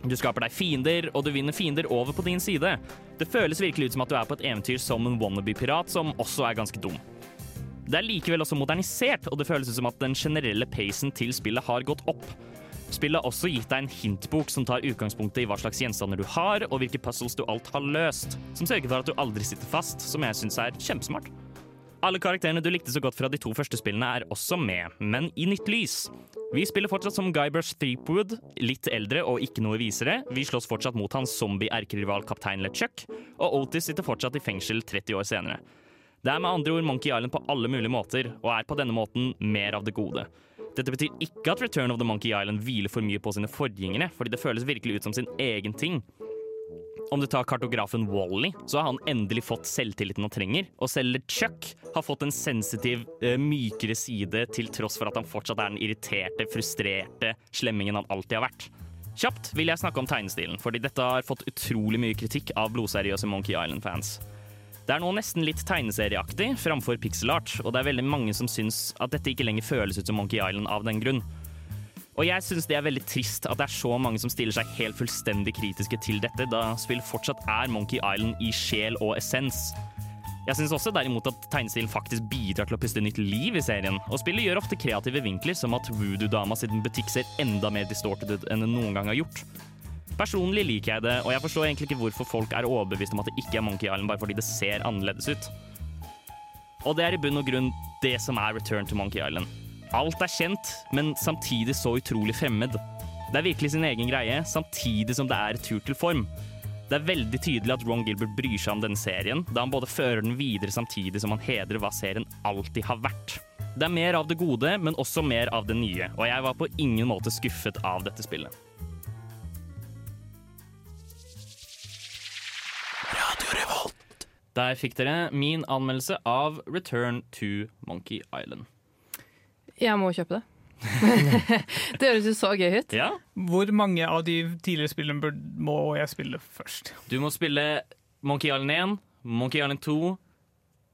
C: Du skaper deg fiender, og du vinner fiender over på din side. Det føles virkelig ut som at du er på et eventyr som en wannabe-pirat, som også er ganske dum. Det er likevel også modernisert, og det føles ut som at den generelle pacen til spillet har gått opp. Spillet har også gitt deg en hintbok som tar utgangspunktet i hva slags gjenstander du har, og hvilke puzzles du alt har løst, som sørger for at du aldri sitter fast, som jeg syns er kjempesmart. Alle karakterene du likte så godt fra de to første spillene, er også med, men i nytt lys. Vi spiller fortsatt som Guybrush Threepwood, litt eldre og ikke noe visere. Vi slåss fortsatt mot hans zombie-erkerival kaptein LeChuck, og Otis sitter fortsatt i fengsel 30 år senere. Det er med andre ord Monkey Island på alle mulige måter, og er på denne måten mer av det gode. Dette betyr ikke at Return of the Monkey Island hviler for mye på sine forgjengere, fordi det føles virkelig ut som sin egen ting. Om du tar kartografen Wally, så har han endelig fått selvtilliten han trenger. Og selv Chuck har fått en sensitiv, eh, mykere side, til tross for at han fortsatt er den irriterte, frustrerte slemmingen han alltid har vært. Kjapt vil jeg snakke om tegnestilen, fordi dette har fått utrolig mye kritikk av blodseriøse Monkey Island-fans. Det er nå nesten litt tegneserieaktig framfor pixel art, og det er veldig mange som syns at dette ikke lenger føles ut som Monkey Island av den grunn. Og jeg syns det er veldig trist at det er så mange som stiller seg helt fullstendig kritiske til dette, da spill fortsatt er Monkey Island i sjel og essens. Jeg syns også derimot at tegnestilen faktisk bidrar til å puste nytt liv i serien, og spillet gjør ofte kreative vinkler, som at voodoo-dama sin butikk ser enda mer distorted ut enn den noen gang har gjort. Personlig liker jeg det, og jeg forstår egentlig ikke hvorfor folk er overbevist om at det ikke er Monkey Island bare fordi det ser annerledes ut. Og det er i bunn og grunn det som er Return to Monkey Island. Alt er kjent, men samtidig så utrolig fremmed. Det er virkelig sin egen greie, samtidig som det er tur til form. Det er veldig tydelig at Ron Gilbert bryr seg om denne serien, da han både fører den videre samtidig som han hedrer hva serien alltid har vært. Det er mer av det gode, men også mer av det nye, og jeg var på ingen måte skuffet av dette spillet. Der fikk dere min anmeldelse av Return to Monkey Island.
F: Jeg må kjøpe det. det høres jo så gøy ut.
C: Ja,
E: Hvor mange av de tidligere spillene må jeg spille først?
C: du må spille Monkey Island 1, Monkey Island 2,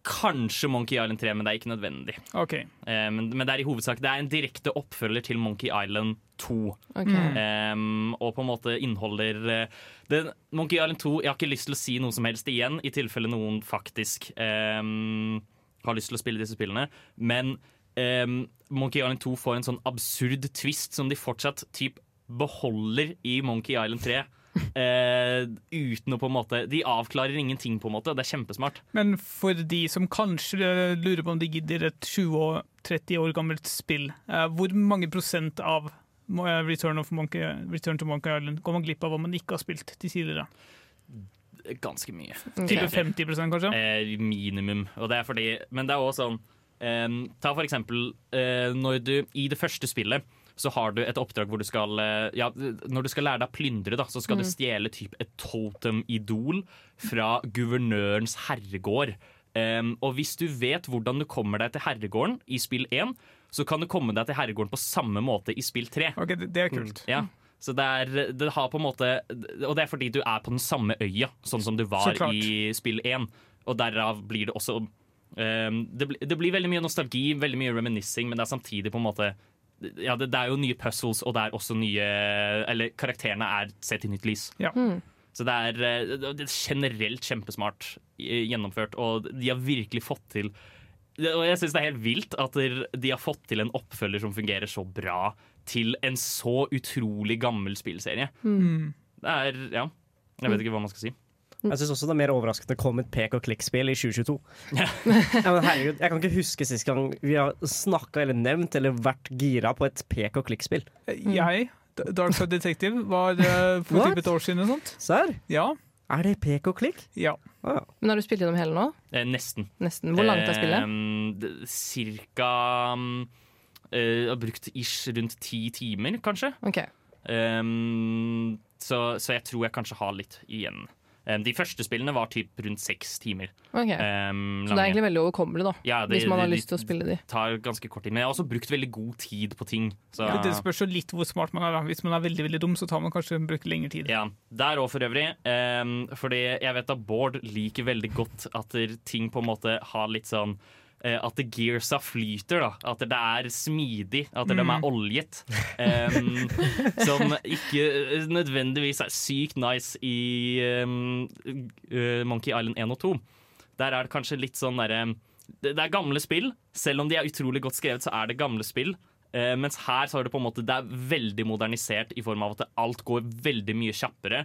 C: kanskje Monkey Island 3, men det er ikke nødvendig.
E: Okay.
C: Um, men, men det er i hovedsak Det er en direkte oppfølger til Monkey Island 2.
F: Okay.
C: Um, og på en måte inneholder uh, det, Monkey Island 2 Jeg har ikke lyst til å si noe som helst igjen, i tilfelle noen faktisk um, har lyst til å spille disse spillene. Men um, Monkey Island 2 får en sånn absurd twist som de fortsatt typ beholder i Monkey Island 3. Uh, uten å på en måte De avklarer ingenting, på en måte. Det er kjempesmart.
E: Men for de som kanskje lurer på om de gidder et 20-30 år gammelt spill, uh, hvor mange prosent av eh, Return, of Monkey, Return to Monkey Island går man glipp av om man ikke har spilt til tidligere?
C: Ganske mye.
E: Type 50% kanskje?
C: Uh, minimum. Og det er fordi, men det er også sånn eh, Ta for eksempel eh, når du i det første spillet så har du et oppdrag hvor du skal eh, ja, Når du skal lære deg å plyndre, da, så skal du stjele typ et totem-idol fra guvernørens herregård. Um, og hvis du vet hvordan du kommer deg til herregården i spill 1, så kan du komme deg til herregården på samme måte i spill 3.
E: Okay, det, det er kult.
C: Ja. Så det er, det har på en måte Og det er fordi du er på den samme øya, sånn som du var i spill 1. Og derav blir det også det, blir- det blir veldig mye nostalgi, veldig mye reminiscing, men det er samtidig på en måte ja, det, det er jo nye puzzles, og det er også nye Eller karakterene er sett i nytt lys.
E: Ja.
C: Så det er, eh, det er generelt kjempesmart eh, gjennomført, og de har virkelig fått til Og jeg syns det er helt vilt at de har fått til en oppfølger som fungerer så bra til en så utrolig gammel spillserie.
E: Mm.
C: Det er Ja. Jeg vet ikke hva man skal si.
D: Jeg syns også det er mer overraskende kom et pek og klikk-spill i 2022. ja, men herregud, Jeg kan ikke huske sist gang vi har snakka eller nevnt eller vært gira på et pek og klikk-spill.
E: Jeg, Dark Side Detective, var uh, for typ et år siden eller sånt.
D: Serr?
E: Ja.
D: Er det pek og klikk?
E: ja.
D: Ah,
F: Men har du spilt gjennom hele nå?
C: Eh, nesten.
F: Nesten. Hvor langt er spillet?
C: Eh, cirka um, uh, har brukt ish rundt ti timer, kanskje.
F: Okay.
C: Um, så, så jeg tror jeg kanskje har litt igjen. De første spillene var typ rundt seks timer.
F: ok.
C: Um,
F: Så det er egentlig veldig overkommelig, da.
C: Ja, det-
F: hvis man har
C: det-
F: lyst til å spille de.
C: tar ganske kort tid. Men jeg har også brukt veldig god tid på ting. Så,
E: Det, det spørs jo litt hvor smart man er. da. Hvis man er veldig veldig dum, så tar man kanskje bruker lengre tid.
C: ja, Der òg, for øvrig. Um, fordi jeg vet at Bård liker veldig godt at ting på en måte har litt sånn at det gearsa flyter, da. At det er smidig. At de er oljet. Um, som ikke nødvendigvis er sykt nice i um, uh, Monkey Island 1 og 2. Der er det kanskje litt sånn derre det, det er gamle spill. Selv om de er utrolig godt skrevet, så er det gamle spill. Uh, mens her så er det på en måte Det er veldig modernisert i form av at alt går veldig mye kjappere.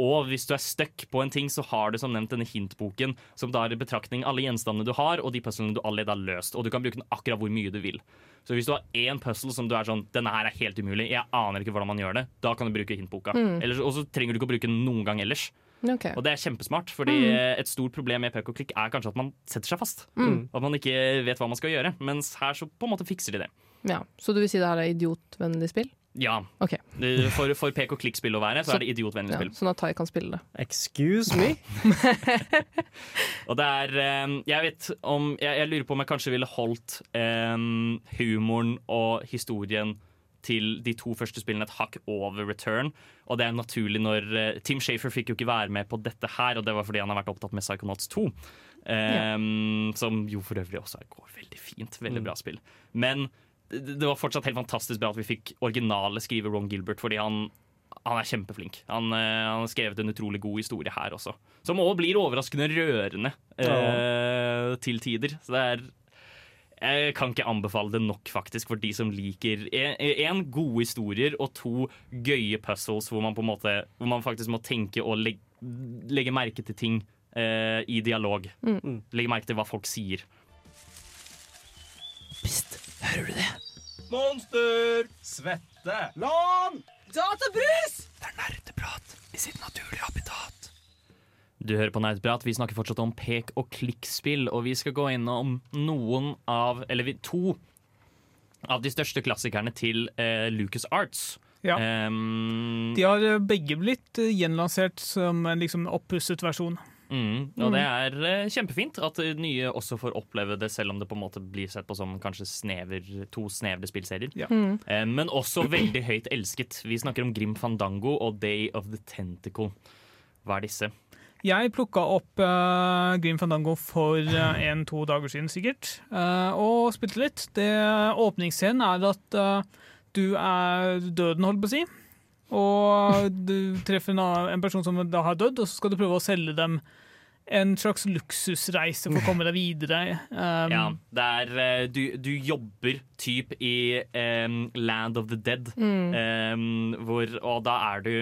C: Og hvis du er stuck på en ting, så har du som nevnt denne hintboken, som tar i betraktning alle gjenstandene du har, og de puzzlene du allerede har løst. Og du kan bruke den akkurat hvor mye du vil. Så hvis du har én puzzle som du er sånn Denne her er helt umulig, jeg aner ikke hvordan man gjør det, da kan du bruke hintboka. Mm. Og så trenger du ikke å bruke den noen gang ellers.
F: Okay.
C: Og det er kjempesmart, fordi et stort problem med pek og klikk er kanskje at man setter seg fast. At man ikke vet hva man skal gjøre. Mens her så på en måte fikser de det.
F: Ja. Så du vil si det her er idiotvennlig spill?
C: Ja. Okay. For, for pek og klikk-spill å være, så
F: Så-
C: er det idiotvennlig
F: Ja,
C: spill.
F: sånn at Tai kan spille det.
D: Excuse me?
C: Og det er eh, Jeg vet om Jeg, jeg lurer på om jeg kanskje ville holdt um, humoren og historien til de to første spillene et hakk over Return. Og det er naturlig når uh, Tim Shafer fikk jo ikke være med på dette her, og det var fordi han har vært opptatt med Psychonauts 2. eh, Som jo for øvrig også går veldig fint. Veldig bra spill. Men det, det var fortsatt helt fantastisk bra at vi fikk originale skriver Ron Gilbert, fordi han han er kjempeflink. Han, eh, han har skrevet en utrolig god historie her også. Som òg blir overraskende rørende eh, til tider. Så det er Jeg kan ikke anbefale det nok, faktisk, for de som liker én gode historier og to gøye puzzles hvor man på en måte Hvor man faktisk må tenke og legge, legge merke til ting eh, i dialog. Legge merke til hva folk sier.
B: Monster! Svette! Lan! Databrus! Det er nerdeprat i sitt naturlige habitat.
C: Du hører på Nerdprat. Vi snakker fortsatt om pek og klikk-spill, og vi skal gå innom noen av Eller to av de største klassikerne til eh, Lucas Arts.
E: Ja.
C: Um,
E: De har eh, begge blitt eh, gjenlansert som en liksom oppusset versjon.
C: Mm, og det er eh, kjempefint at eh, nye også får oppleve det, selv om det på en måte blir sett på som kanskje snever, to snevre spillserier.
E: Ja.
C: Eh, men også veldig høyt elsket. Vi snakker om Grim Fandango og Day of the Tentacle. Hva er disse?
E: Jeg plukka opp uh, Grim Fandango for uh, en-to dager siden, sikkert, eh, og spilte litt. Det Åpningsscenen er at eh, du er døden, holdt på å si. Og du treffer en, annen- en person som da har dødd, og så skal du prøve å selge dem en slags luksusreise for å komme deg videre. Um,
C: Ja, det er, eh, du, du jobber typ i um, Land of the Dead, em, hvor, og da er du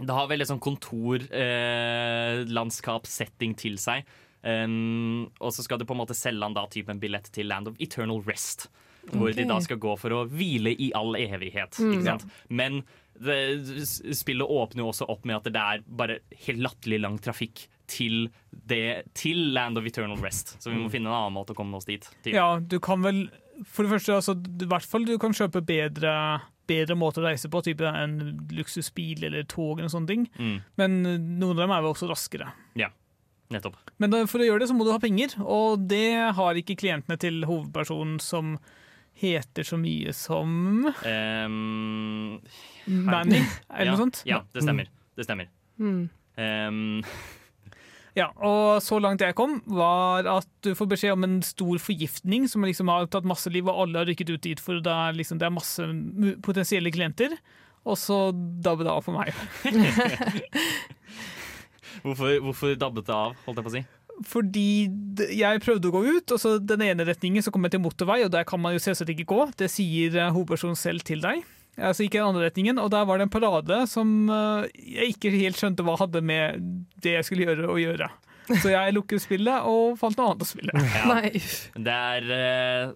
C: Det har veldig sånn kontorlandskap-setting til seg. Og så skal du på en måte selge han da typ en billett til Land of Eternal Rest. Hvor de da skal gå for å hvile i all evighet. Ikke sant? Men det, spillet åpner jo også opp med at det er bare helt latterlig lang trafikk til, det, til Land of Eternal Rest. Så vi må finne en annen måte å komme oss dit. Til.
E: Ja, du kan vel For det første, altså, i hvert fall du kan kjøpe bedre, bedre måter å reise på, type en luksusbil eller tog eller sånne ting.
C: Mm,
E: Men eh, noen av dem er vel også raskere.
C: Ja, nettopp.
E: Men for å gjøre det, så må du ha penger, og det har ikke klientene til hovedpersonen som heter så mye som
C: Um,
E: Manny, eller
C: ja,
E: noe sånt.
C: Ja, det stemmer. Det stemmer.
F: Mm.
C: Um,
E: Ja, og så langt jeg kom, var at du får beskjed om en stor forgiftning som liksom har tatt masse liv, og alle har rykket ut dit, for det er, liksom, det er masse potensielle klienter. Og så dabbet det av for meg.
C: hvorfor, hvorfor dabbet det av, holdt jeg på å si?
E: Fordi jeg prøvde å gå ut, og så den ene retningen så kom jeg til motorvei, og der kan man jo selvsagt ikke gå. Det sier eh, hovedpersonen selv til deg. Ja, så gikk jeg i den andre retningen, og der var det en parade som eh, jeg ikke helt skjønte hva hadde med det jeg skulle gjøre, å gjøre. Så jeg lukket spillet og fant noe annet å spille.
F: Nei.
C: Det er eh,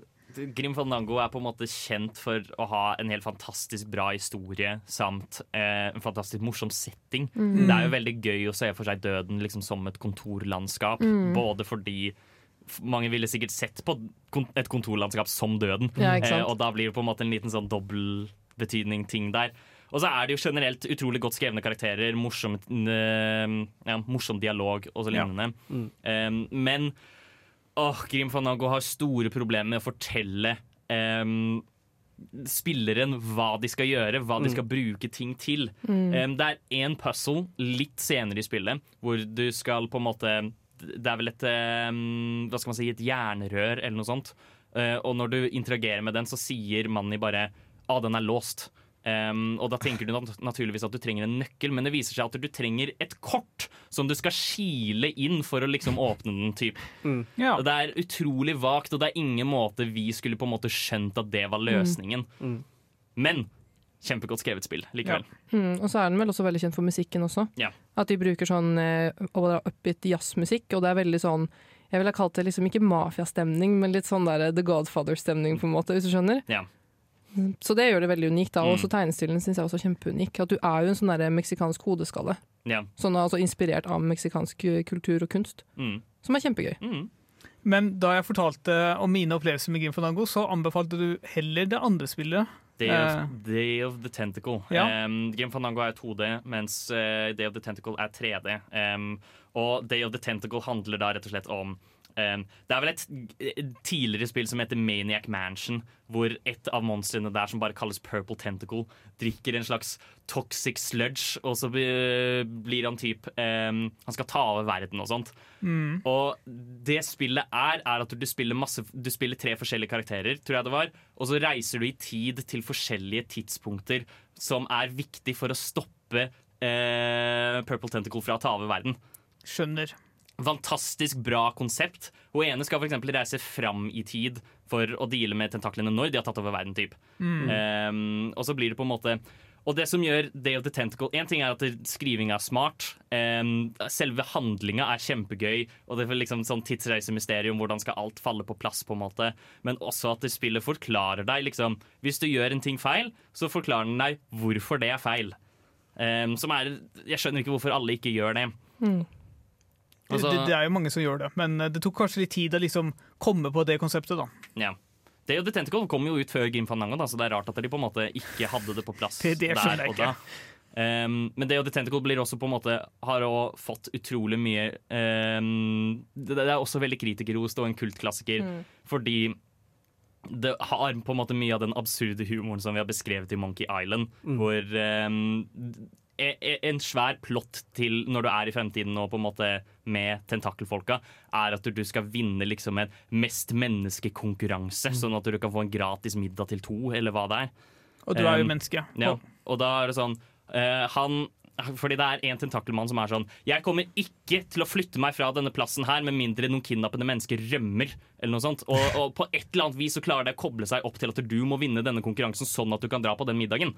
C: Grim Fandango er på en måte kjent for å ha en helt fantastisk bra historie samt eh, en fantastisk morsom setting.
F: Mm.
C: Det er jo veldig gøy å se for seg døden liksom som et kontorlandskap.
F: Mm.
C: Både fordi mange ville sikkert sett på et kontorlandskap som døden.
F: Ja.
C: Eh, og da blir det på en måte en liten sånn dobbeltbetydning-ting der. Og så er det jo generelt utrolig godt skrevne karakterer, morsom, øh, ja, morsom dialog og så
D: Ja. Mm.
C: Um, men åh, Grim Nago har store problemer med å fortelle um, spilleren hva de skal gjøre, hva de
D: Mm.
C: skal bruke ting til.
F: Mm.
C: Um, det er én puzzle litt senere i spillet hvor du skal på en måte Det er vel et um, Hva skal man si, et jernrør eller noe sånt. Uh, og når du interagerer med den, så sier Manni bare ah, den er låst. Um, og da tenker du nat naturligvis at du trenger en nøkkel, men det viser seg at du trenger et kort som du skal kile inn for å liksom åpne den. Typ.
E: Ja.
C: Det er utrolig vagt, og det er ingen måte vi skulle på en måte skjønt at det var løsningen.
D: Mm.
C: Men kjempegodt skrevet spill likevel.
F: Mm, og så er den vel også veldig kjent for musikken også.
C: Ja.
F: At de bruker sånn eh, upbeat jazzmusikk, og det er veldig sånn Jeg ville ha kalt det liksom ikke mafiastemning, men litt sånn der The Godfather-stemning, på en måte, hvis du skjønner.
C: Ja.
F: Så det gjør det veldig unikt. da, og
C: Mm.
F: også Tegnestilen syns jeg også er kjempeunik. At du er jo en sånn meksikansk hodeskalle.
C: Ja.
F: Sånn altså Inspirert av meksikansk eh, kultur og kunst.
C: Mm.
F: Som er kjempegøy.
C: Mm.
E: Men da jeg fortalte om mine opplevelser med Grim Fandango, så anbefalte du heller det andre spillet.
C: Day
E: Eh.
C: of, Day of the Tentacle.
E: Ja.
C: Um, Grim Fandango er 2D, mens eh, Day of the Tentacle er 3D. Um, og Day of the Tentacle handler da rett og slett om Det er vel et eh, tidligere spill som heter Maniac Mansion, hvor et av monstrene der som bare kalles Purple Tentacle, drikker en slags toxic sludge, og så blir han typ um, Han skal ta over verden og sånt.
E: Mm.
C: Og det spillet er, er at du spiller, masse, du spiller tre forskjellige karakterer, tror jeg det var, og så reiser du i tid til forskjellige tidspunkter som er viktig for å stoppe uh, Purple Tentacle fra å ta over verden.
E: Skjønner.
C: Fantastisk bra konsept. Hun ene skal eksempel reise fram i tid for å deale med tentaklene når de har tatt over verden. Typ.
E: Mm.
C: Um, og så blir det på en måte Og det som gjør Day of the Tentacle En ting er at skrivinga skriving er smart. Um, selve handlinga er kjempegøy. Og det er liksom sånn tidsreisemysterium. Hvordan skal alt falle på plass? på en måte Men også at det spillet forklarer deg liksom Hvis du gjør en ting feil, så forklarer den deg hvorfor det er feil. Um, som er Jeg skjønner ikke hvorfor alle ikke gjør det.
F: Mm.
C: Altså-
E: det, det er jo mange som gjør det, men eh, det tok kanskje litt tid å liksom komme på det konseptet. da.
C: Ja. Of the Tentacle kom jo ut før Grim Fandango, da, så det er rart at de på en måte ikke hadde det på plass
E: Det- det
C: der og da. Um, men Day of the Tentacle blir også på en måte har også fått utrolig mye um, det, det er også veldig kritikerrost og en kultklassiker,
F: Mm.
C: fordi det har på en måte mye av den absurde humoren som vi har beskrevet i Monkey Island,
D: Mm.
C: hvor um, en svær plott til når du er i fremtiden og på en måte med tentakelfolka, er at du skal vinne liksom en mest menneskekonkurranse, sånn at du kan få en gratis middag til to, eller hva det er.
E: Og du er jo
C: Um,
E: menneske.
C: Ja,
E: og
C: da er det sånn uh, Han fordi det er en tentakelmann som er sånn Jeg kommer ikke til å flytte meg fra denne plassen her med mindre noen kidnappende mennesker rømmer. Eller noe sånt Og, og på et eller annet vis så klarer det å koble seg opp til at du må vinne denne konkurransen sånn at du kan dra på den middagen.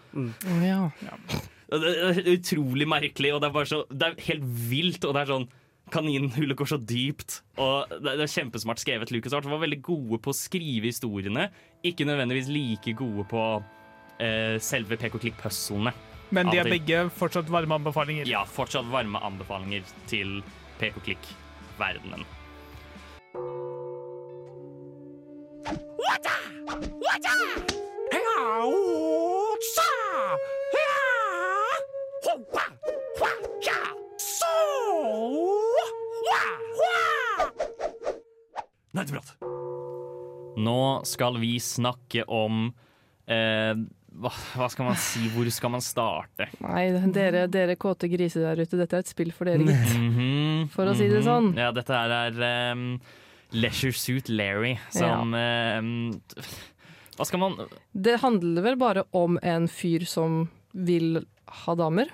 F: Ja.
C: Ja. Det er utrolig merkelig, og det er bare så Det er helt vilt, og det er sånn Kaninhullet går så dypt, og det det er kjempesmart skrevet. Lucas Art var veldig gode på å skrive historiene, ikke nødvendigvis like gode på eh, selve pek-og-klikk-puzzlene.
E: Men de er
C: og
E: begge fortsatt varme anbefalinger.
C: Ja, fortsatt varme anbefalinger til pek-og-klikk-verdenen. Nerdeprat. Nå skal vi snakke om eh, hva, hva skal man si? Hvor skal man starte?
F: Nei, dere, dere kåte griser der ute, dette er et spill for dere, gitt.
C: Mhm,
F: For å si det
C: mhm.
F: sånn.
C: Ja, dette er um, Leisure Suit Larry som um, Hva skal man
F: Det handler vel bare om en fyr som vil ha damer?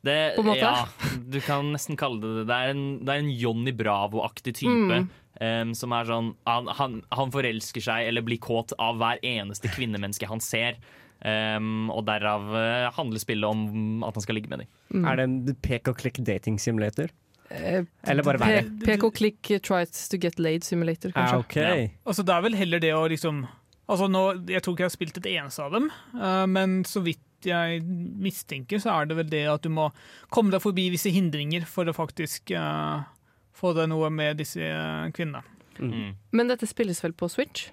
C: det,
F: På en måte.
C: Ja, du kan nesten kalle det det. Det er en, det er en Johnny Bravo-aktig type.
F: Mm.
C: um, som er sånn han, han, han forelsker seg eller blir kåt av hver eneste kvinnemenneske han ser. Um, og derav eh, handler spillet om at han skal ligge med dem.
F: Mm.
D: Er det en pek og klikk dating simulator?
F: Eh,
D: Eller bare verre?
F: PK og klikk Tries to Get Laid Simulator,
D: Ah,
F: okay.
D: ok.
E: Altså, det er vel heller det å liksom Altså nå, Jeg tror ikke jeg har spilt et eneste av dem, uh, men så vidt jeg mistenker, så er det vel det at du må komme deg forbi visse hindringer for å faktisk uh, få deg noe med disse eh, kvinnene.
C: Mm.
F: Men dette spilles vel på Switch?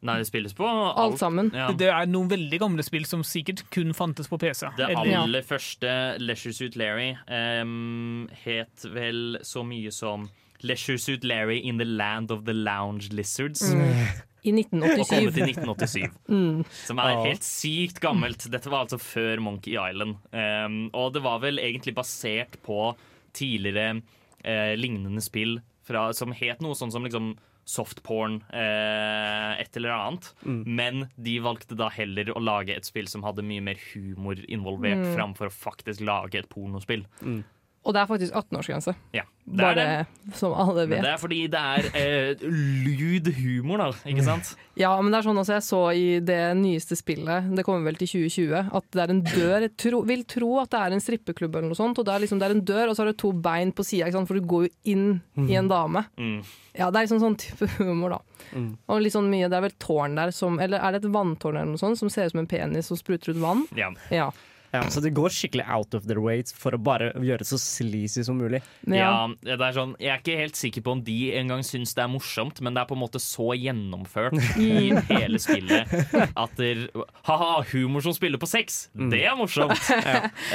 C: Nei, det spilles på
F: Alt sammen.
C: Ja.
E: Det er noen veldig gamle spill som sikkert kun fantes på PC.
C: Det
E: aller
C: aller første Leisure Suit Larry um, het vel så mye som Leisure Suit Larry in the Land of the Lounge Lizards.
F: Mm. I
C: Og kommet i 1987.
F: Mm.
C: Som er helt sykt gammelt. Dette var altså før Monkey Island. Um, og det var vel egentlig basert på tidligere uh, lignende spill fra, som het noe sånn som liksom softporn, eh, et eller annet. Men de valgte da heller å lage et spill som hadde mye mer humor involvert,
F: Mm.
C: framfor å faktisk lage et pornospill.
F: Og det er faktisk 18-årsgrense.
C: Ja, det er
F: Bare
C: det.
F: som alle
C: Men
F: vet.
C: det er fordi det er eh, lyd humor, da. Ikke sant?
F: Ja, men det er sånn også jeg så i det nyeste spillet, det kommer vel til 2020, at det er en dør. Jeg tro, vil tro at det er en strippeklubb eller noe sånt, og det er, liksom, det er en dør, og så har du to bein på sida, for du går jo inn i en dame.
C: Mm.
F: Ja, det er liksom sånn type humor, da. Og litt sånn mye, det er vel tårn der som Eller er det et vanntårn eller noe sånt som ser ut som en penis og spruter ut vann?
C: Ja.
F: Ja.
D: Ja, så det går skikkelig out of their way for å bare gjøre det så sleazy som mulig.
C: Ja,
F: ja.
C: det er sånn, Jeg er ikke helt sikker på om de engang syns det er morsomt, men det er på en måte så gjennomført i hele spillet at der, Ha-ha, humor som spiller på sex! Det er morsomt!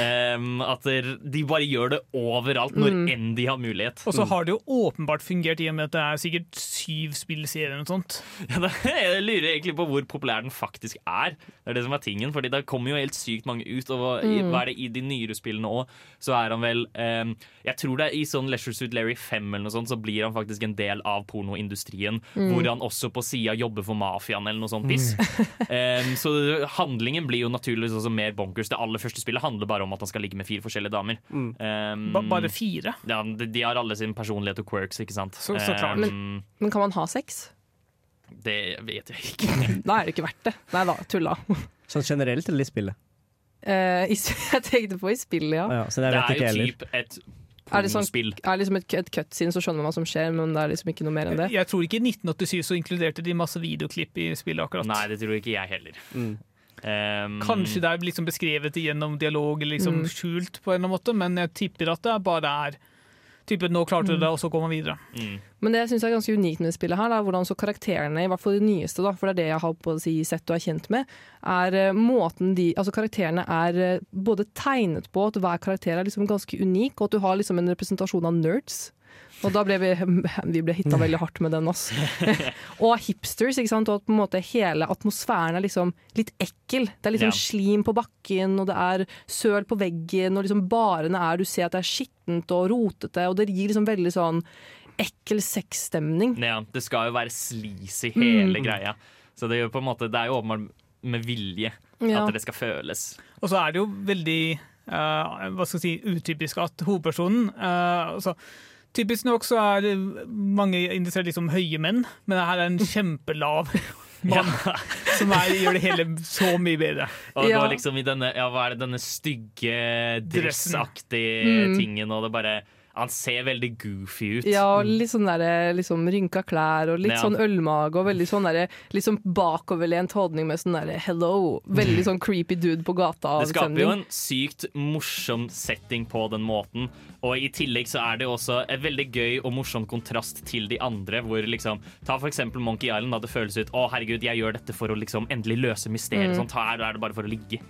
C: Em, at der, de bare gjør det overalt, når enn de har mulighet.
E: Og så har det jo åpenbart fungert i og med at det er sikkert syv spillserier eller noe sånt.
C: Ja, det, jeg lurer egentlig på hvor populær den faktisk er. Det er det som er tingen, fordi det kommer jo helt sykt mange ut. Og i, hva er det i de nyere spillene òg, så er han vel em, Jeg tror det er i sånn Leisure Suit Larry 5 eller noe sånt, så blir han faktisk en del av pornoindustrien. Hvor han også på sida jobber for mafiaen eller noe sånt piss. Em, så handlingen blir jo naturligvis også mer bonkers. Det aller første spillet handler bare om at han skal ligge med fire forskjellige damer. Em,
E: Ba bare fire.
C: ja, de, de har alle sin personlighet og quirks, ikke sant.
E: Så- så klart.
C: Em,
F: Men kan man ha sex?
C: det vet jeg ikke.
F: Da er det ikke verdt det. Nei da, tulla.
D: Sånn generelt eller i spillet?
F: Eh, i, jeg tenkte på i spillet, ja.
D: Ja, så det
C: Det er jo typ et
F: Er det sånn- Er det liksom et, et cutscene, så skjønner man hva som skjer, men det er liksom ikke noe mer enn det.
E: Jeg tror ikke i 1987 så inkluderte de masse videoklipp i spillet akkurat.
C: Nei, det tror ikke jeg heller.
D: Mm.
C: Um,
E: Kanskje det er liksom beskrevet gjennom dialog eller liksom
F: Mm.
E: skjult på en eller annen måte, men jeg tipper at det bare er type 'nå klarte du det', og så går man videre.
C: mm.
F: Men det jeg synes er ganske unikt med spillet her, da, hvordan så karakterene, i hvert fall de nyeste, da, for det er det jeg har på å si sett og er kjent med, er eh, måten de Altså karakterene er eh, både tegnet på, at hver karakter er liksom ganske unik, og at du har liksom en representasjon av nerds. Og da ble vi, vi ble hitta veldig hardt med den, ass. og hipsters, ikke sant. Og at på en måte hele atmosfæren er liksom litt ekkel. Det er liksom
C: Ja.
F: slim på bakken, og det er søl på veggen, og liksom barene er Du ser at det er skittent og rotete, og det gir liksom veldig sånn ekkel sexstemning.
C: Ja, det skal jo være sleazy, hele
F: Mm.
C: greia. Så det er jo på en måte Det er jo åpenbart med vilje
F: Ja.
C: at det skal føles.
E: Og så er det jo veldig uh, hva skal jeg si, utypisk at hovedpersonen uh, altså, Typisk nok så er det mange interessert liksom høye menn, men her er en kjempelav mann som er, gjør det hele så mye bedre.
C: Og
F: Ja.
C: går liksom i denne Ja, hva er det, denne stygge, dressaktige
F: Mm.
C: tingen, og det bare Han ser veldig goofy ut.
F: Ja, og litt sånn der, liksom rynka klær og litt
C: Ja.
F: sånn ølmage og veldig sånn der, liksom bakoverlent holdning med sånn derre hello. Veldig sånn creepy dude på gata.
C: Det skaper jo en sykt morsom setting på den måten. Og i tillegg så er det jo også et veldig gøy og morsom kontrast til de andre. Hvor liksom, Ta for eksempel Monkey Island. Da det føles ut å herregud, jeg gjør dette for å liksom endelig løse mysteriet.
F: Mm.
C: Sånn, her er det bare for å ligge.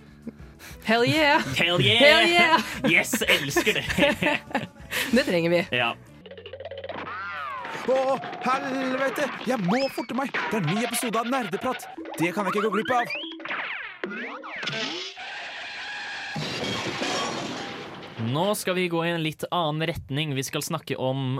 F: Hell yeah!
C: Hell yeah!
F: Hell yeah!
C: Yes, elsker det!
F: Det trenger vi.
C: ja.
K: Å, helvete! Jeg må forte meg! Det er en ny episode av Nerdeprat! Det kan jeg ikke gå glipp av!
C: Nå skal vi gå i en litt annen retning. Vi skal snakke om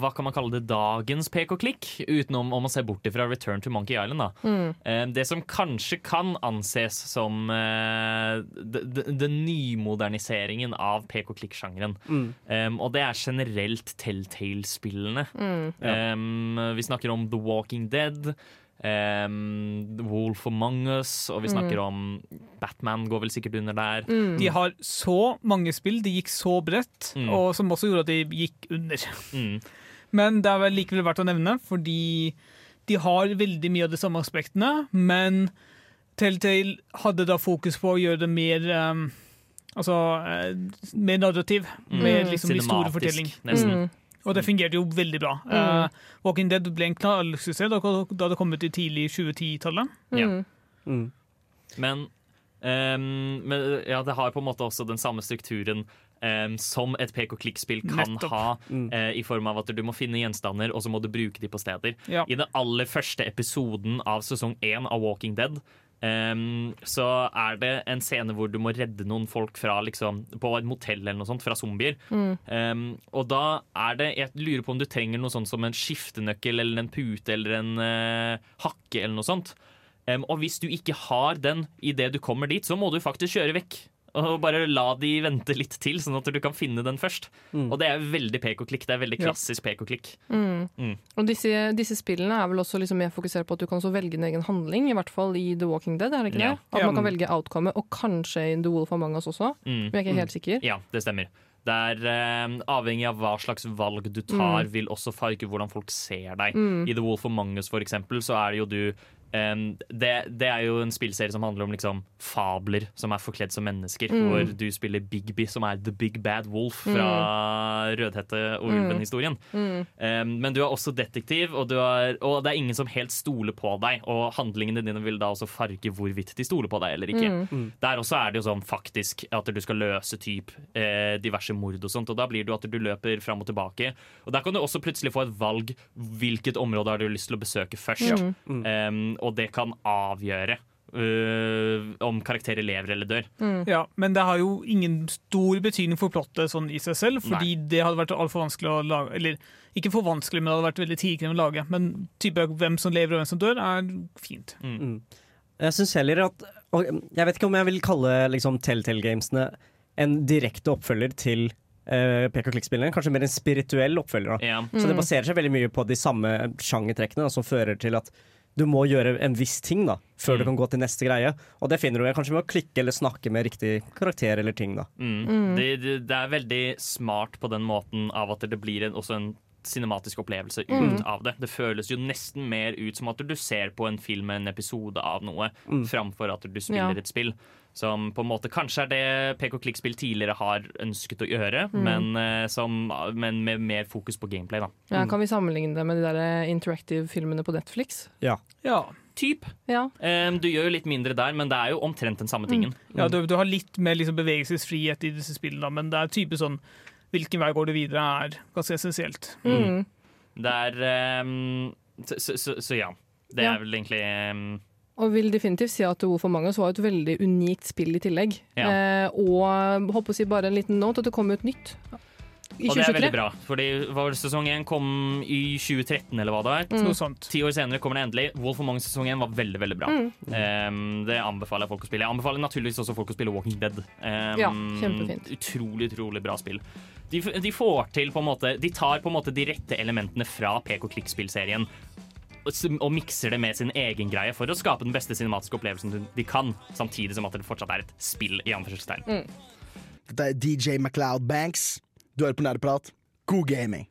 C: hva kan man kalle det dagens pek-og-klikk, utenom om å se bort fra Return to Monkey Island. Da.
F: Mm.
C: Eh, Det som kanskje kan anses som eh, den nymoderniseringen av pek-og-klikk-sjangeren. Um, og det er generelt Telltale-spillene.
F: Mm.
C: Um, vi snakker om The Walking Dead. Ehm, Wolf Among Us, og vi snakker om Batman går vel sikkert under der.
F: Mm.
E: De har så mange spill, de gikk så bredt,
C: Mm.
E: og som også gjorde at de gikk under.
C: Mm.
E: Men det er vel likevel verdt å nevne, fordi de har veldig mye av de samme aspektene, men Telltale hadde da fokus på å gjøre det mer um, Altså eh, mer narrativ.
C: Mm.
E: Mer liksom historiefortelling.
C: nesten.
F: Mm.
E: Og det fungerte jo veldig bra. Eh, Walking Dead ble en knallsuksess da, da det kom ut i tidlig 2010-tallet.
C: Ja.
F: Mm.
D: Mm.
C: Men, um, men ja, det har på en måte også den samme strukturen Um, som et pek-og-klikk-spill kan
E: Nettopp.
C: ha,
D: Mm.
C: uh, i form av at du må finne gjenstander, og så må du bruke de på steder.
E: Ja.
C: I den aller første episoden av sesong én av Walking Dead ehm, så er det en scene hvor du må redde noen folk fra liksom, på et motell eller noe sånt, fra zombier.
F: Mm.
C: Um, og da er det Jeg lurer på om du trenger noe sånt som en skiftenøkkel eller en pute eller en uh, hakke eller noe sånt. Um, og hvis du ikke har den idet du kommer dit, så må du faktisk kjøre vekk. Og bare la de vente litt til, sånn at du kan finne den først.
D: Mm.
C: Og det er veldig pek og klikk. Det er veldig
E: Ja.
C: klassisk pek og klikk.
F: Mm.
C: Mm.
F: Og disse, disse spillene er vel også liksom mer fokusert på at du kan også velge en egen handling, i hvert fall i The Walking Dead. er det ikke
C: Ja.
F: det? At
E: Ja.
F: man kan velge outcome, og kanskje i The Wolf Among Us også.
C: Mm.
F: Men jeg er ikke helt sikker.
C: Ja, det stemmer. Det er eh, Avhengig av hva slags valg du tar, vil også farge hvordan folk ser deg.
F: Mm.
C: I The Wolf of Us for eksempel, så er det jo du em, det, det er jo en spillserie som handler om liksom fabler som er forkledd som mennesker.
F: Mm.
C: Hvor du spiller Bigby, som er The Big Bad Wolf fra Rødhette og Ulven-historien.
F: Mm.
C: Um, men du er også detektiv, og, du er, og det er ingen som helt stoler på deg. Og handlingene dine vil da også farge hvorvidt de stoler på deg eller ikke.
F: Mm.
C: Der også er det jo sånn faktisk at du skal løse typ eh, diverse mord og sånt, og da blir det jo at du løper fram og tilbake. Og der kan du også plutselig få et valg hvilket område har du lyst til å besøke først.
F: Mm.
C: Og det kan avgjøre Uh, om karakterer lever eller dør.
E: Ja, men det har jo ingen stor betydning for plottet sånn i seg selv, fordi det hadde vært altfor vanskelig å lage Eller ikke for vanskelig, men det hadde vært veldig tidkrevende å lage. Men type hvem som lever og hvem som dør, er fint.
C: Mm.
D: Jeg syns heller at og Jeg vet ikke om jeg vil kalle liksom, Telltale-gamesene en direkte oppfølger til uh, pek og klikk-spillene. Kanskje mer en spirituell oppfølger. Da.
C: Ja.
D: Så det
F: Mm.
D: baserer seg veldig mye på de samme sjangertrekkene som fører til at du må gjøre en viss ting da, før du
C: Mm.
D: kan gå til neste greie. Og det finner du kanskje med å klikke eller snakke med riktig karakter eller ting. da.
C: Mm.
F: Mm.
C: Det, det, det er veldig smart på den måten av at det blir en, også en cinematisk opplevelse ut
F: Mm.
C: av det. Det føles jo nesten mer ut som at du ser på en film, en episode av noe,
D: Mm.
C: framfor at du spiller
F: Ja.
C: et spill. Som på en måte kanskje er det pek og klikk-spill tidligere har ønsket å gjøre,
F: Mm.
C: men, eh, som, men med mer fokus på gameplay, da.
F: Ja, kan vi sammenligne det med de der eh, interactive-filmene på Netflix?
E: Ja,
C: Typ.
F: Ja.
C: Um, du gjør jo litt mindre der, men det er jo omtrent den samme tingen.
E: ja du, du har litt mer liksom bevegelsesfrihet i disse spillene, men det er type sånn Hvilken vei går du videre, er ganske essensielt.
F: Mm.
C: Det er um, så, så, så, så ja. Det
F: Ja.
C: er vel egentlig um
F: Og vil definitivt si at The for Among Us var et veldig unikt spill i tillegg.
C: Ja.
F: Eh, og håper å si bare en liten note at det kom ut nytt i
C: Og det er veldig bra, fordi var sesong 1 kom i 2013, eller hva det er.
F: Mm.
E: Noe sånt.
C: Ti år senere kommer det endelig. Wolf of Mong sesong 1 var veldig veldig bra.
F: Mm.
C: Um, det anbefaler jeg folk å spille. Jeg anbefaler naturligvis også folk å spille Walking Dead. Um,
F: Ja, kjempefint.
C: Utrolig, utrolig bra spill. De, de får til på en måte De tar på en måte de rette elementene fra pek og klikk-spillserien og og mikser det med sin egen greie for å skape den beste cinematiske opplevelsen de kan, samtidig som at det fortsatt er et spill. i anførselstegn.
L: Dette er DJ MacLeod Banks. Du hører på Nerdeprat. God gaming.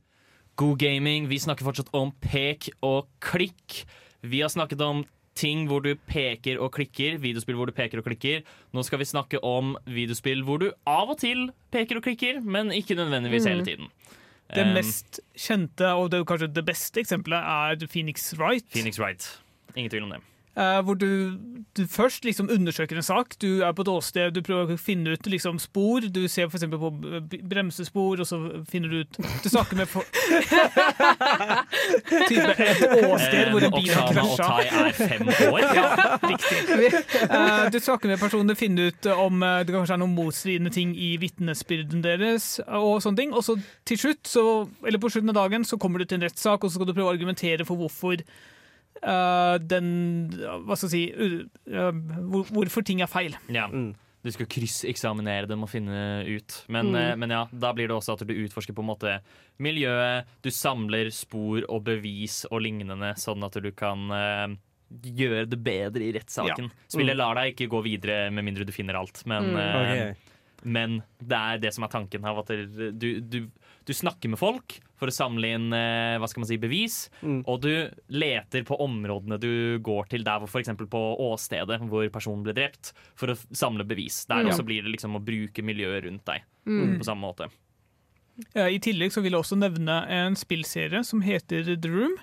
C: God gaming. Vi snakker fortsatt om pek og klikk. Vi har snakket om ting hvor du peker og klikker, videospill hvor du peker og klikker. Nå skal vi snakke om videospill hvor du av og til peker og klikker, men ikke nødvendigvis
F: Mm.
C: hele tiden.
E: Det mest kjente, og det kanskje det beste eksempelet, er Phoenix Wright.
C: Phoenix Wright. Ingen tvil om det.
E: Eh, hvor du, du først liksom undersøker en sak. Du er på et åsted, du prøver å finne ut liksom spor. Du ser f.eks. på bremsespor, og så finner du ut Du snakker med folk Type et åsted hvor en bil har
C: og
E: krasja.
C: Tai er fem år.
E: Ja, riktig. Eh, du snakker med personer, finner ut om eh, det kanskje er noen motstridende ting i vitnesbyrden deres, og sånne ting. Og så til slutt, så, eller på slutten av dagen, så kommer du til en rettssak, og så skal du prøve å argumentere for hvorfor eh, den Hva skal jeg si uh, hvor, Hvorfor ting er feil.
C: Ja.
D: Mm.
C: Du skal krysseksaminere dem og finne ut. Men,
F: Mm.
C: eh, men ja, da blir det også at du utforsker på en måte miljøet. Du samler spor og bevis og lignende, sånn at du kan gjøre det bedre i rettssaken. Spillet lar deg ikke gå videre med mindre du finner alt, men,
D: Mm.
C: eh, men det er det som er tanken her. At du, du, du snakker med folk for å samle inn eh, hva skal man si, bevis,
D: Mm.
C: og du leter på områdene du går til, der hvor f.eks. på åstedet hvor personen ble drept, for å samle bevis. Der
E: Mm.
C: også blir det liksom å bruke miljøet rundt deg
E: Mm.
C: på samme måte.
E: Ja, I tillegg så vil jeg også nevne en spillserie som heter The Room.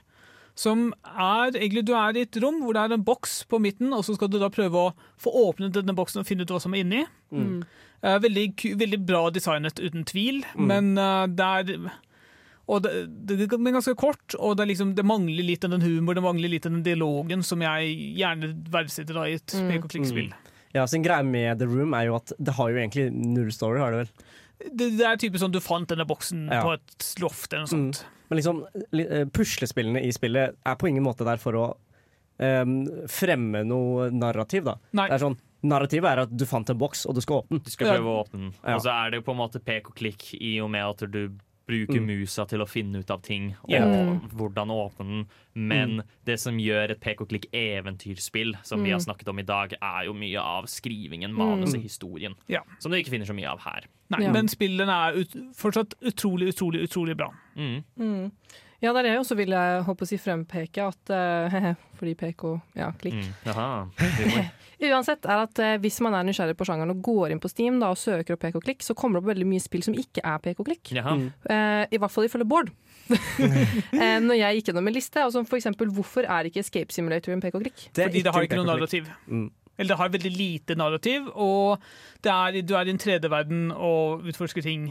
E: Som er egentlig Du er i et rom hvor det er en boks på midten, og så skal du da prøve å få åpnet denne boksen og finne ut hva som er inni.
D: Mm.
E: Eh, veldig, veldig bra designet, uten tvil,
D: Mm.
E: men eh, det er og det, det, det er ganske kort, og det, er liksom, det mangler litt av den humor, det mangler litt av den dialogen som jeg gjerne verdsetter da i et
F: Mm.
E: pek og klikk-spill.
D: Mm. Ja, sin greie med The Room er jo at det har jo egentlig null story, har det vel?
E: Det, det er typisk sånn du fant denne boksen
D: Ja.
E: på et loft eller noe sånt.
D: Men liksom, eh, puslespillene i spillet er på ingen måte der for å um, fremme noe narrativ, da.
E: Nei.
D: Det er sånn, Narrativet er at du fant en boks, og du skal åpne den.
C: Du skal prøve å åpne den.
D: Ja.
C: Og så er det jo på en måte pek og klikk i og med at du bruker
D: Mm.
C: musa til å finne ut av ting og
D: yeah.
C: hvordan åpne den. Men
D: Mm.
C: det som gjør et pek og klikk-eventyrspill, som vi har
E: Mm.
C: snakket om i dag, er jo mye av skrivingen, manuset,
E: Mm.
C: historien.
E: Ja.
C: Som du ikke finner så mye av her.
E: Nei,
F: Ja.
E: Men spillene er ut, fortsatt utrolig, utrolig, utrolig bra.
C: Mm.
F: Ja, det er det. Og så vil jeg håpe å si frempeke at uh, Fordi PK, ja, klikk.
C: Mm. Jaha.
F: Uansett er at uh, hvis man er nysgjerrig på sjangeren og går inn på Steam da, og søker opp PK-klikk, så kommer det opp veldig mye spill som ikke er PK-klikk.
C: Jaha. Mm.
F: Uh, I hvert fall ifølge Bård. eh, når jeg gikk gjennom en liste, og som for eksempel hvorfor er ikke Escape Simulator en PK-klikk?
E: Fordi det har ikke noe narrativ.
D: Mm.
E: Eller det har veldig lite narrativ, og det er, du er i en 3D-verden og utforsker ting.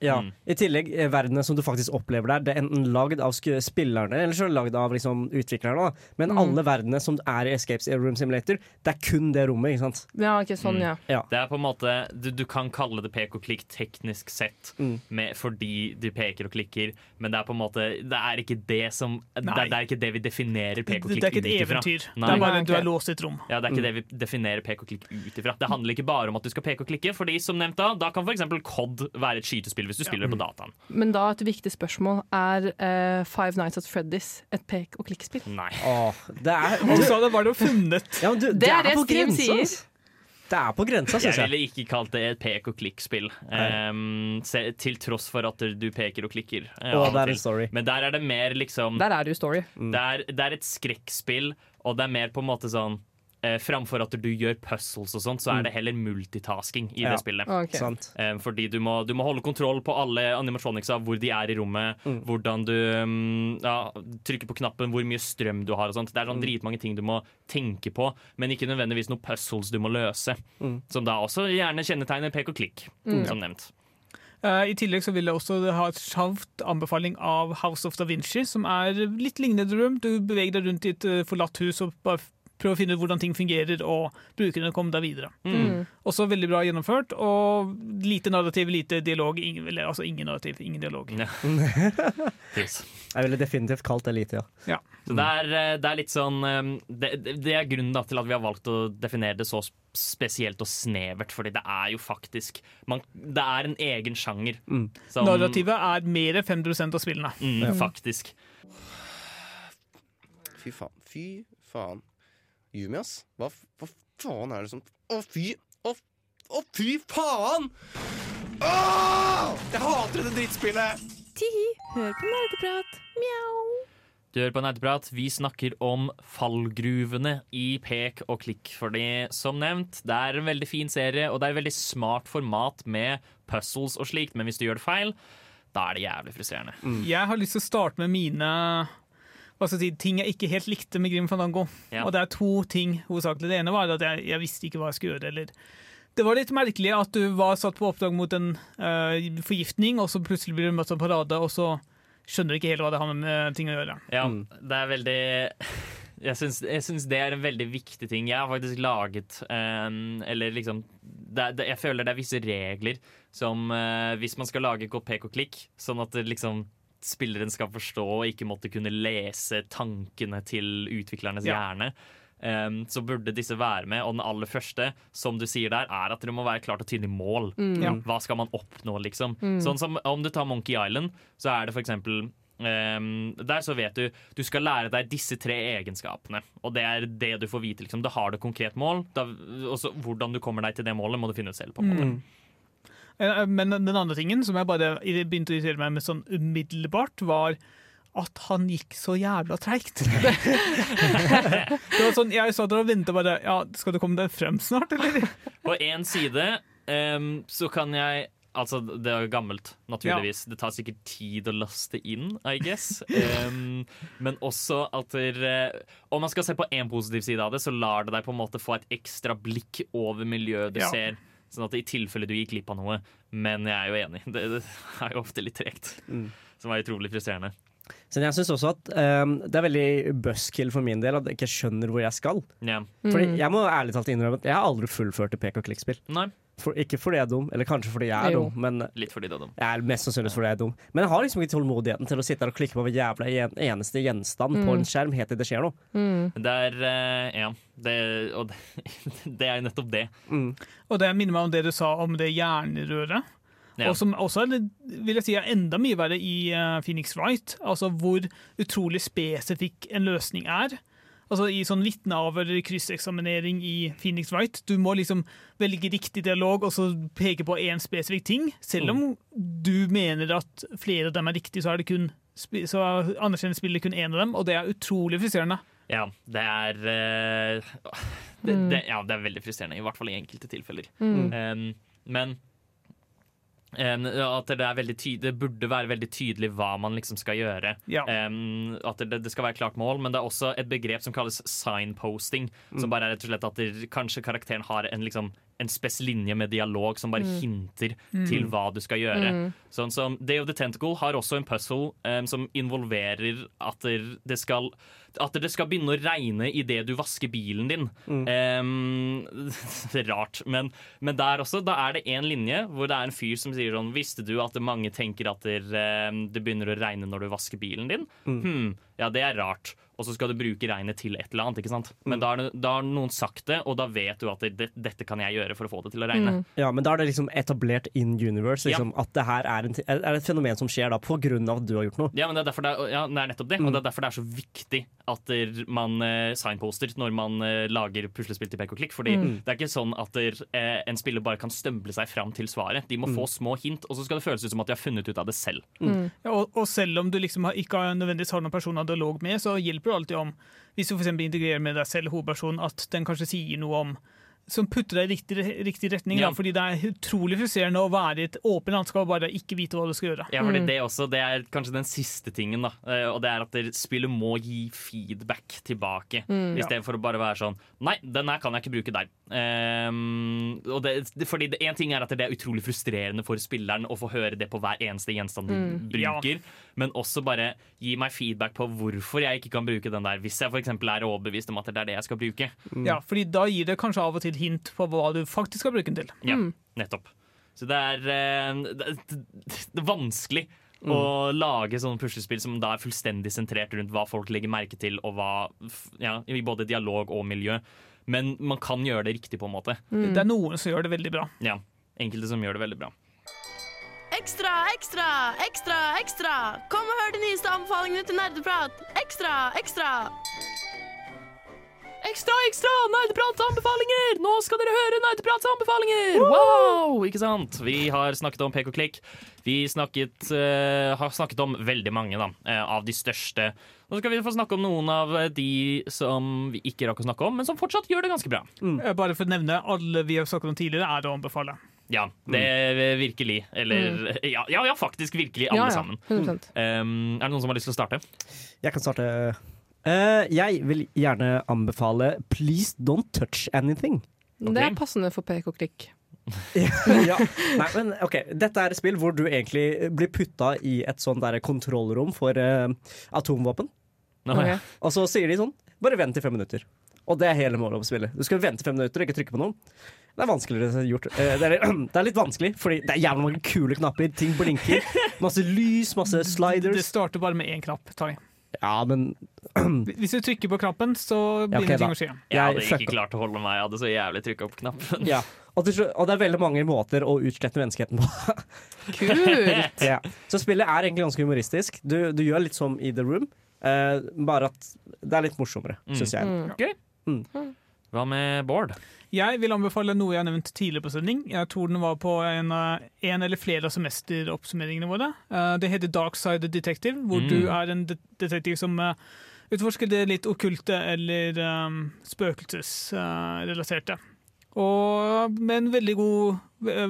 D: Ja.
C: Mm.
D: I tillegg, er verdenene som du faktisk opplever der, det er enten lagd av spillerne eller så er det lagd av liksom, utviklerne. Da. Men
F: Mm.
D: alle verdenene som er i Escapes Room Simulator, det er kun det rommet. ikke sant?
F: Ja, ikke sånn, ja.
D: Ja.
C: Det er på en måte Du, du kan kalle det pek og klikk teknisk sett
D: Mm.
C: med, fordi du peker og klikker, men det er på en måte Det er ikke det som Det, det er ikke det vi definerer pek og
E: Det
C: klikk
E: er ikke et eventyr.
C: Nei.
E: Det er bare du er låst i et rom.
C: Ja, Det er ikke det vi definerer pek og klikk ut ifra. Det handler ikke bare om at du skal peke og klikke, Fordi som nevnt da, da kan f.eks. COD være et skytespill hvis du spiller det på dataen.
F: Men da et viktig spørsmål er uh, Five Nights at Freddy's et pek- og klikk-spill?
C: Nei.
D: Åh, det er,
E: så var det jo funnet.
D: ja, du,
F: Det er det
D: på grensa,
F: sier.
D: Det er på grensa,
C: Jeg
D: syns jeg.
C: ville ikke kalt det et pek og klikk-spill. Um, til tross for at du peker og klikker.
D: Og det en story.
C: Men der er det mer liksom
F: Der er det jo story.
C: det, er, det er et skrekkspill, og det er mer på en måte sånn eh, Framfor at du gjør puzzles og sånt, så er det heller multitasking i
D: Ja.
C: det spillet.
F: Okay.
D: Sant.
C: Eh, fordi du må, du må holde kontroll på alle animatronicsa, hvor de er i rommet,
D: Mm.
C: hvordan du um, ja, trykker på knappen, hvor mye strøm du har og sånt. Det er sånn
D: Mm.
C: dritmange ting du må tenke på, men ikke nødvendigvis noen puzzles du må løse.
D: Mm.
C: Som da også gjerne kjennetegner pek og klikk, som nevnt.
E: Uh, I tillegg så vil jeg også ha et kjapt anbefaling av House of Da Vinci, som er litt lignende rom. Du beveger deg rundt i et eh, forlatt hus og bare prøver å finne ut hvordan ting fungerer, og brukerne kom da videre.
C: Mm.
E: Også veldig bra gjennomført, og lite narrativ, lite dialog. Ingen, eller, altså ingen narrativ, ingen dialog.
C: Ja.
D: Jeg ville definitivt kalt det lite, ja.
C: Så det er, eh, det er litt sånn eh, det, det- det er grunnen da, til at vi har valgt å definere det så spesielt og snevert, fordi det er jo faktisk man, Det er en egen sjanger.
D: Mm.
C: som-
E: Narrativet er mer enn 5 av spillene.
C: Mm, Faktisk.
M: Fy faen. Fy faen. Yumi, ass. Hva, hva faen er det som Å, fy Å, å fy faen! Åh! Jeg hater dette drittspillet!
F: Tihi, hør på nerdeprat. Mjau.
C: Du hører på Nerdeprat. Vi snakker om fallgruvene i pek og klikk. For det som nevnt, det er en veldig fin serie, og det er et veldig smart format med puzzles og slikt, men hvis du gjør det feil, da er det jævlig frustrerende.
E: Jeg har lyst til å starte med mine hva skal jeg si, ting jeg ikke helt likte med Grim Fandango.
C: Ja.
E: Og det er to ting hovedsakelig. Det ene var at jeg, jeg visste ikke hva jeg skulle gjøre. Eller det var litt merkelig at du var satt på oppdrag mot en uh, forgiftning, og så plutselig blir du møtt av parade, og så skjønner du ikke helt hva det har med ting å gjøre.
C: Ja, det er veldig jeg syns, det er en veldig viktig ting. Jeg har faktisk laget um, Eller liksom det, det, Jeg føler det er visse regler som uh, Hvis man skal lage pek og klikk, sånn at det liksom spilleren skal forstå og ikke måtte kunne lese tankene til utviklernes
E: Ja.
C: hjerne. Um, så burde disse være med. Og den aller første, som du sier der, er at dere må være klart og tydelig mål.
F: Mm.
E: Ja.
C: Hva skal man oppnå, liksom?
F: Mm.
C: Sånn som om du tar Monkey Island, så er det for eksempel ehm, der så vet du du skal lære deg disse tre egenskapene. Og det er det du får vite. Liksom. Da har du konkret mål. Da, hvordan du kommer deg til det målet, må du finne ut selv. på en måte.
E: Eh, Men den andre tingen som jeg bare begynte å irritere meg med sånn umiddelbart, var at han gikk så jævla treigt. sånn, jeg satt der og venta bare Ja, skal du komme deg frem snart, eller?
C: På én side um, så kan jeg Altså, det er gammelt, naturligvis. Det tar sikkert tid å laste inn, I guess. Um, men også at der, eh, Om man skal se på én positiv side av det, så lar det deg på en måte få et ekstra blikk over miljøet du
E: Ja.
C: ser. Sånn at i tilfelle du gikk glipp av noe. Men jeg er jo enig. Det, det er jo ofte litt tregt. Som er utrolig frustrerende.
D: Så jeg synes også at um, det er veldig buskill for min del at jeg ikke skjønner hvor jeg skal.
C: Ja.
D: Fordi
F: Mm.
D: Jeg må ærlig talt innrømme at jeg har aldri fullført et pek og klikk-spill.
C: Nei.
D: For, ikke fordi jeg er dum, eller kanskje fordi jeg er
F: Jo.
D: dum, men
C: Litt fordi det er dum.
D: jeg er mest sannsynligvis fordi jeg er dum. Men jeg har liksom ikke tålmodigheten til å sitte der og klikke på hver jævla en, eneste gjenstand på
F: Mm.
D: en skjerm helt til det skjer noe.
F: Mm.
C: Det er eh, Ja. Det, og det, det er jo nettopp det.
E: Og det minner meg om det du sa om det hjernerøret.
C: Ja.
E: Og som også er, vil jeg si, er enda mye verre i eh, Phoenix Wright. Altså hvor utrolig spesifikk en løsning er. Altså I sånn vitneavhør eller krysseksaminering i Phoenix Wright. Du må liksom velge riktig dialog og så peke på én spesifikk ting. Selv om du mener at flere av dem er riktige, så, er det kun, så anerkjenner spillet kun én av dem, og det er utrolig frustrerende.
C: Ja, det er eh, det,
E: Mm.
C: det, Ja, det er veldig frustrerende, i hvert fall i enkelte tilfeller.
E: Mm.
C: Um, men um, at det, er ty det burde være veldig tydelig hva man liksom skal gjøre.
E: Ja.
C: Um, at det, det skal være klart mål, men det er også et begrep som kalles signposting.
E: Mm.
C: Som bare er rett og slett at det, kanskje karakteren har en, liksom, en spes linje med dialog som bare
E: Mm.
C: hinter
E: Mm.
C: til hva du skal gjøre.
E: Mm.
C: Sånn som Day of the Tentacle har også en puzzle um, som involverer at det- det skal at det skal begynne å regne idet du vasker bilen din. Um, rart. Men, men der også, da er det én linje hvor det er en fyr som sier sånn Visste du at mange tenker at det, det begynner å regne når du vasker bilen din?
D: Mm.
C: Hm, ja, det er rart. Og så skal du bruke regnet til et eller annet. ikke sant? Men da har, det- da har noen sagt det, og da vet du at det, det, dette kan jeg gjøre for å få det til å regne.
D: Ja, men da er det liksom etablert in universe liksom, at det her er, en, er et fenomen som skjer da på grunn av at du har gjort noe.
C: Ja, men det er, derfor det er, ja, det er nettopp det. Og
D: Mm.
C: det er derfor det er så viktig at der man uh, signposter når man uh, lager puslespill til pek og klikk. Fordi
E: Mm.
C: det er ikke sånn at der, uh, en spiller bare kan stømple seg fram til svaret. De må
E: Mm.
C: få små hint, og så skal det føles ut som at de har funnet ut av det selv.
E: Ja, og, og selv om du liksom har, ikke har nødvendigvis har noen person ha dialog med, så hjelper det alltid om, hvis du eksempel integrerer med deg selv hovedpersonen, at den kanskje sier noe om som putter deg i riktig, riktig retning.
C: Ja.
E: Da, fordi det er utrolig frustrerende å være i et åpent landskap og bare ikke vite hva du skal gjøre.
C: Ja, fordi det også, det er kanskje den siste tingen, da. Eh, Og det er at spillet må gi feedback tilbake.
E: Mm.
C: I stedet for å bare være sånn Nei, den her kan jeg ikke bruke der. Um, og det, fordi det, En ting er at det er utrolig frustrerende for spilleren å få høre det på hver eneste gjenstand du
E: Mm.
C: bruker, men også bare gi meg feedback på hvorfor jeg ikke kan bruke den der, hvis jeg f.eks. er overbevist om at det er det jeg skal bruke.
E: Ja, fordi da gir det kanskje av og til hint på hva du faktisk skal bruke den til.
C: Ja, nettopp. Så det er, eh, det, det, det er vanskelig å lage sånne puslespill som da er fullstendig sentrert rundt hva folk legger merke til, og hva, ja, i både dialog og miljø. Men man kan gjøre det riktig, på en måte.
E: Det er noen som gjør det veldig bra.
C: Ja, enkelte som gjør det veldig bra.
N: Ekstra, ekstra, ekstra, ekstra! Kom og hør de nyeste anbefalingene til nerdeprat! Ekstra, ekstra!
C: Ekstra, ekstra! Nerdeprats anbefalinger! Nå skal dere høre Nerdeprats anbefalinger! Wow! Ikke sant? Vi har snakket om pek og klikk. Vi snakket, uh, har snakket om veldig mange da, uh, av de største. Nå skal vi få snakke om noen av de som vi ikke rakk å snakke om, men som fortsatt gjør det ganske bra.
E: Mm. Bare for å nevne, alle vi har snakket om tidligere, er å anbefale.
C: Ja, det er virkelig. Eller ja, ja, ja, faktisk virkelig, alle
D: Ja, ja,
C: sammen.
D: 100%.
C: Um, er det noen som har lyst til å starte?
D: Jeg kan starte. Eh, jeg vil gjerne anbefale Please Don't Touch Anything.
F: Det er passende for pek og klikk.
D: ja. Nei, men ok, Dette er et spill hvor du egentlig blir putta i et sånt der kontrollrom for uh, atomvåpen.
C: Okay.
D: Og så sier de sånn Bare vent i fem minutter. Og det er hele målet på spillet. Du skal vente fem minutter og ikke trykke på noen. Det er vanskeligere gjort. Eh, Det er, det er litt vanskelig, fordi det er jævlig mange kule knapper. Ting blinker. Masse lys, masse sliders.
E: Det starter bare med én knapp. Tai.
D: Ja, men
E: Hvis du trykker på knappen, så begynner okay,
D: ting
E: å skje.
C: Jeg hadde ikke klart å holde meg. Jeg hadde så jævlig trykka opp knappen.
D: Ja. Og, til og det er veldig mange måter å utslette menneskeheten på.
F: Kult!
D: ja. Så spillet er egentlig ganske humoristisk. Du, du gjør litt som i The Room, uh, bare at det er litt morsommere,
C: Mm.
D: syns jeg.
F: Mm.
C: Okay.
D: Mm.
C: Hva med Bård?
E: Jeg vil anbefale noe jeg har nevnt tidligere på sending. Jeg tror den var på en, eh, en eller flere av semesteroppsummeringene våre. Eh, Det heter Dark Side Detective, hvor
C: Mm.
E: du er en detektiv som eh, utforsker det litt okkulte eller um, spøkelsesrelaterte. Og med en veldig god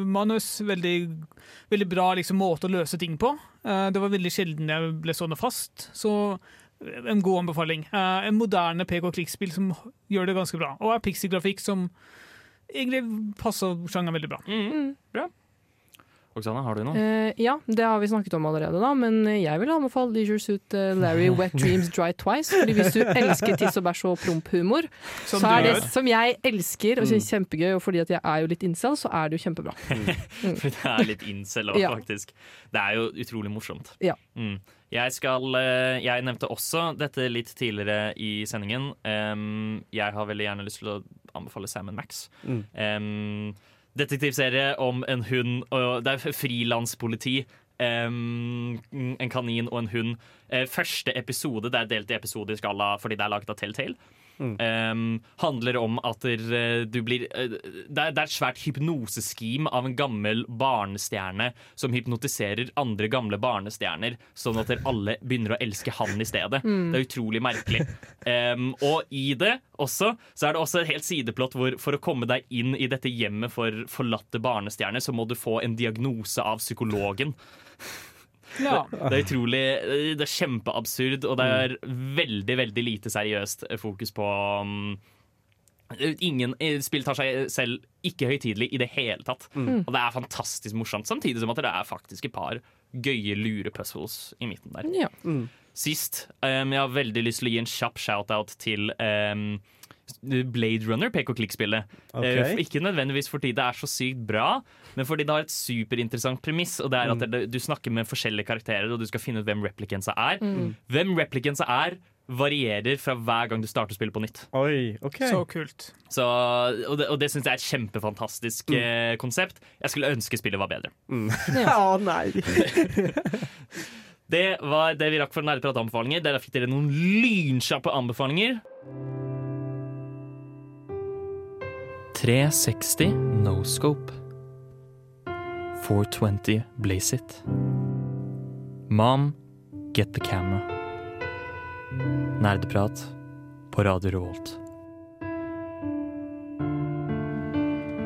E: manus, veldig, veldig bra liksom, måte å løse ting på. Det var veldig sjelden jeg ble stående fast, så en god anbefaling. Uh, en moderne PK-klikkspill som gjør det ganske bra, og er pixie-grafikk som egentlig passer sjangeren veldig bra.
C: Mm. Bra. Oksana, har du noe?
F: Uh, ja, det har vi snakket om allerede, da. Men jeg vil anbefale Leisure Suit uh, Larry Wet Dreams Dry Twice. Fordi hvis du elsker tiss og bæsj og promphumor,
E: Som
F: så er det som jeg elsker og
C: Mm.
F: synes kjempegøy, og fordi at jeg er jo litt incel, så er det jo kjempebra.
C: For det er litt incel òg,
F: Ja.
C: faktisk. Det er jo utrolig morsomt.
F: Ja.
C: Mm. Jeg skal eh, Jeg nevnte også dette litt tidligere i sendingen. Jeg har veldig gjerne lyst til å anbefale Sam Max.
D: Mm.
C: Detektivserie om en hund og Det er frilanspoliti. em, en kanin og en hund. Eh, første episode, det er delt i episoder i skala fordi det er laget av Telltale. Em, handler om at der, eh, du blir eh, det, er, det er et svært hypnoseskim av en gammel barnestjerne som hypnotiserer andre gamle barnestjerner, sånn at alle begynner å elske han i stedet.
O: Mm.
C: Det er utrolig merkelig. Um, og i det også, så er det også et helt sideplott hvor for å komme deg inn i dette hjemmet for forlatte barnestjerner, så må du få en diagnose av psykologen.
E: Ja.
C: Det er utrolig Det er kjempeabsurd, og det er veldig, veldig lite seriøst fokus på um, Ingen spill tar seg selv ikke høytidelig i det hele tatt.
O: Mm.
C: Og det er fantastisk morsomt, samtidig som at det er faktisk et par gøye lurepuzzles i midten der.
F: Ja.
C: Sist, um, jeg har veldig lyst til å gi en kjapp shout-out til um, Blade Runner, PK-klikkspillet.
D: Okay.
C: Uh, ikke nødvendigvis fordi det er så sykt bra, men fordi det har et superinteressant premiss. Og det er at
D: Mm.
C: det, du snakker med forskjellige karakterer, og du skal finne ut hvem replikansa er.
D: Mm.
C: Hvem replikansa er, varierer fra hver gang du starter spillet på nytt.
D: Oi, ok
E: Så kult.
C: Så, og det, og det syns jeg er et kjempefantastisk eh, konsept. Jeg skulle ønske spillet var bedre.
D: Å nei.
C: Det var det vi rakk for Nerdeprat-anbefalinger. Der fikk dere noen lynkjappe anbefalinger. 360 no scope. 420 blaze it. Mom, get the camera. Nerdeprat på Radio Revolt.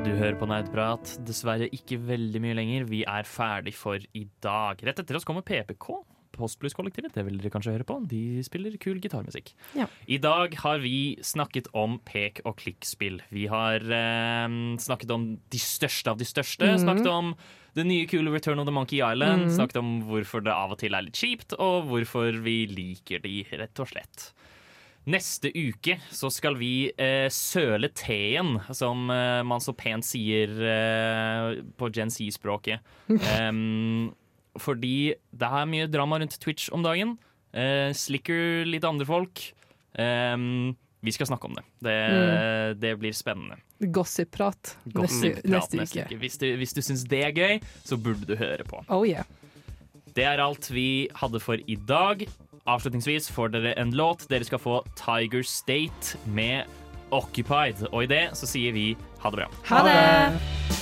C: Du hører på Nerdprat. Dessverre ikke veldig mye lenger. Vi er ferdig for i dag. Rett etter oss kommer PPK. Postblues-kollektivet, det vil dere kanskje høre på. De spiller kul gitarmusikk.
F: Ja.
C: I dag har vi snakket om pek- og klikkspill. Vi har eh, snakket om de største av de største.
F: Mm.
C: Snakket om det nye kule Return of the Monkey Island.
F: Mm.
C: Snakket om hvorfor det av og til er litt kjipt, og hvorfor vi liker de, rett og slett. Neste uke så skal vi eh, søle teen, som eh, man så pent sier eh, på Gen Z-språket. Em, fordi det er mye drama rundt Twitch om dagen. Eh, slicker litt andre folk. Em, vi skal snakke om det. Det,
F: Mm.
C: det blir spennende.
F: Gossip-prat neste, neste
C: uke. Hvis du, hvis du syns det er gøy, så burde du høre på.
F: Oh yeah.
C: Det er alt vi hadde for i dag. Avslutningsvis får dere en låt. Dere skal få Tiger State med Occupied. Og i det så sier vi ha det bra.
N: Ha det!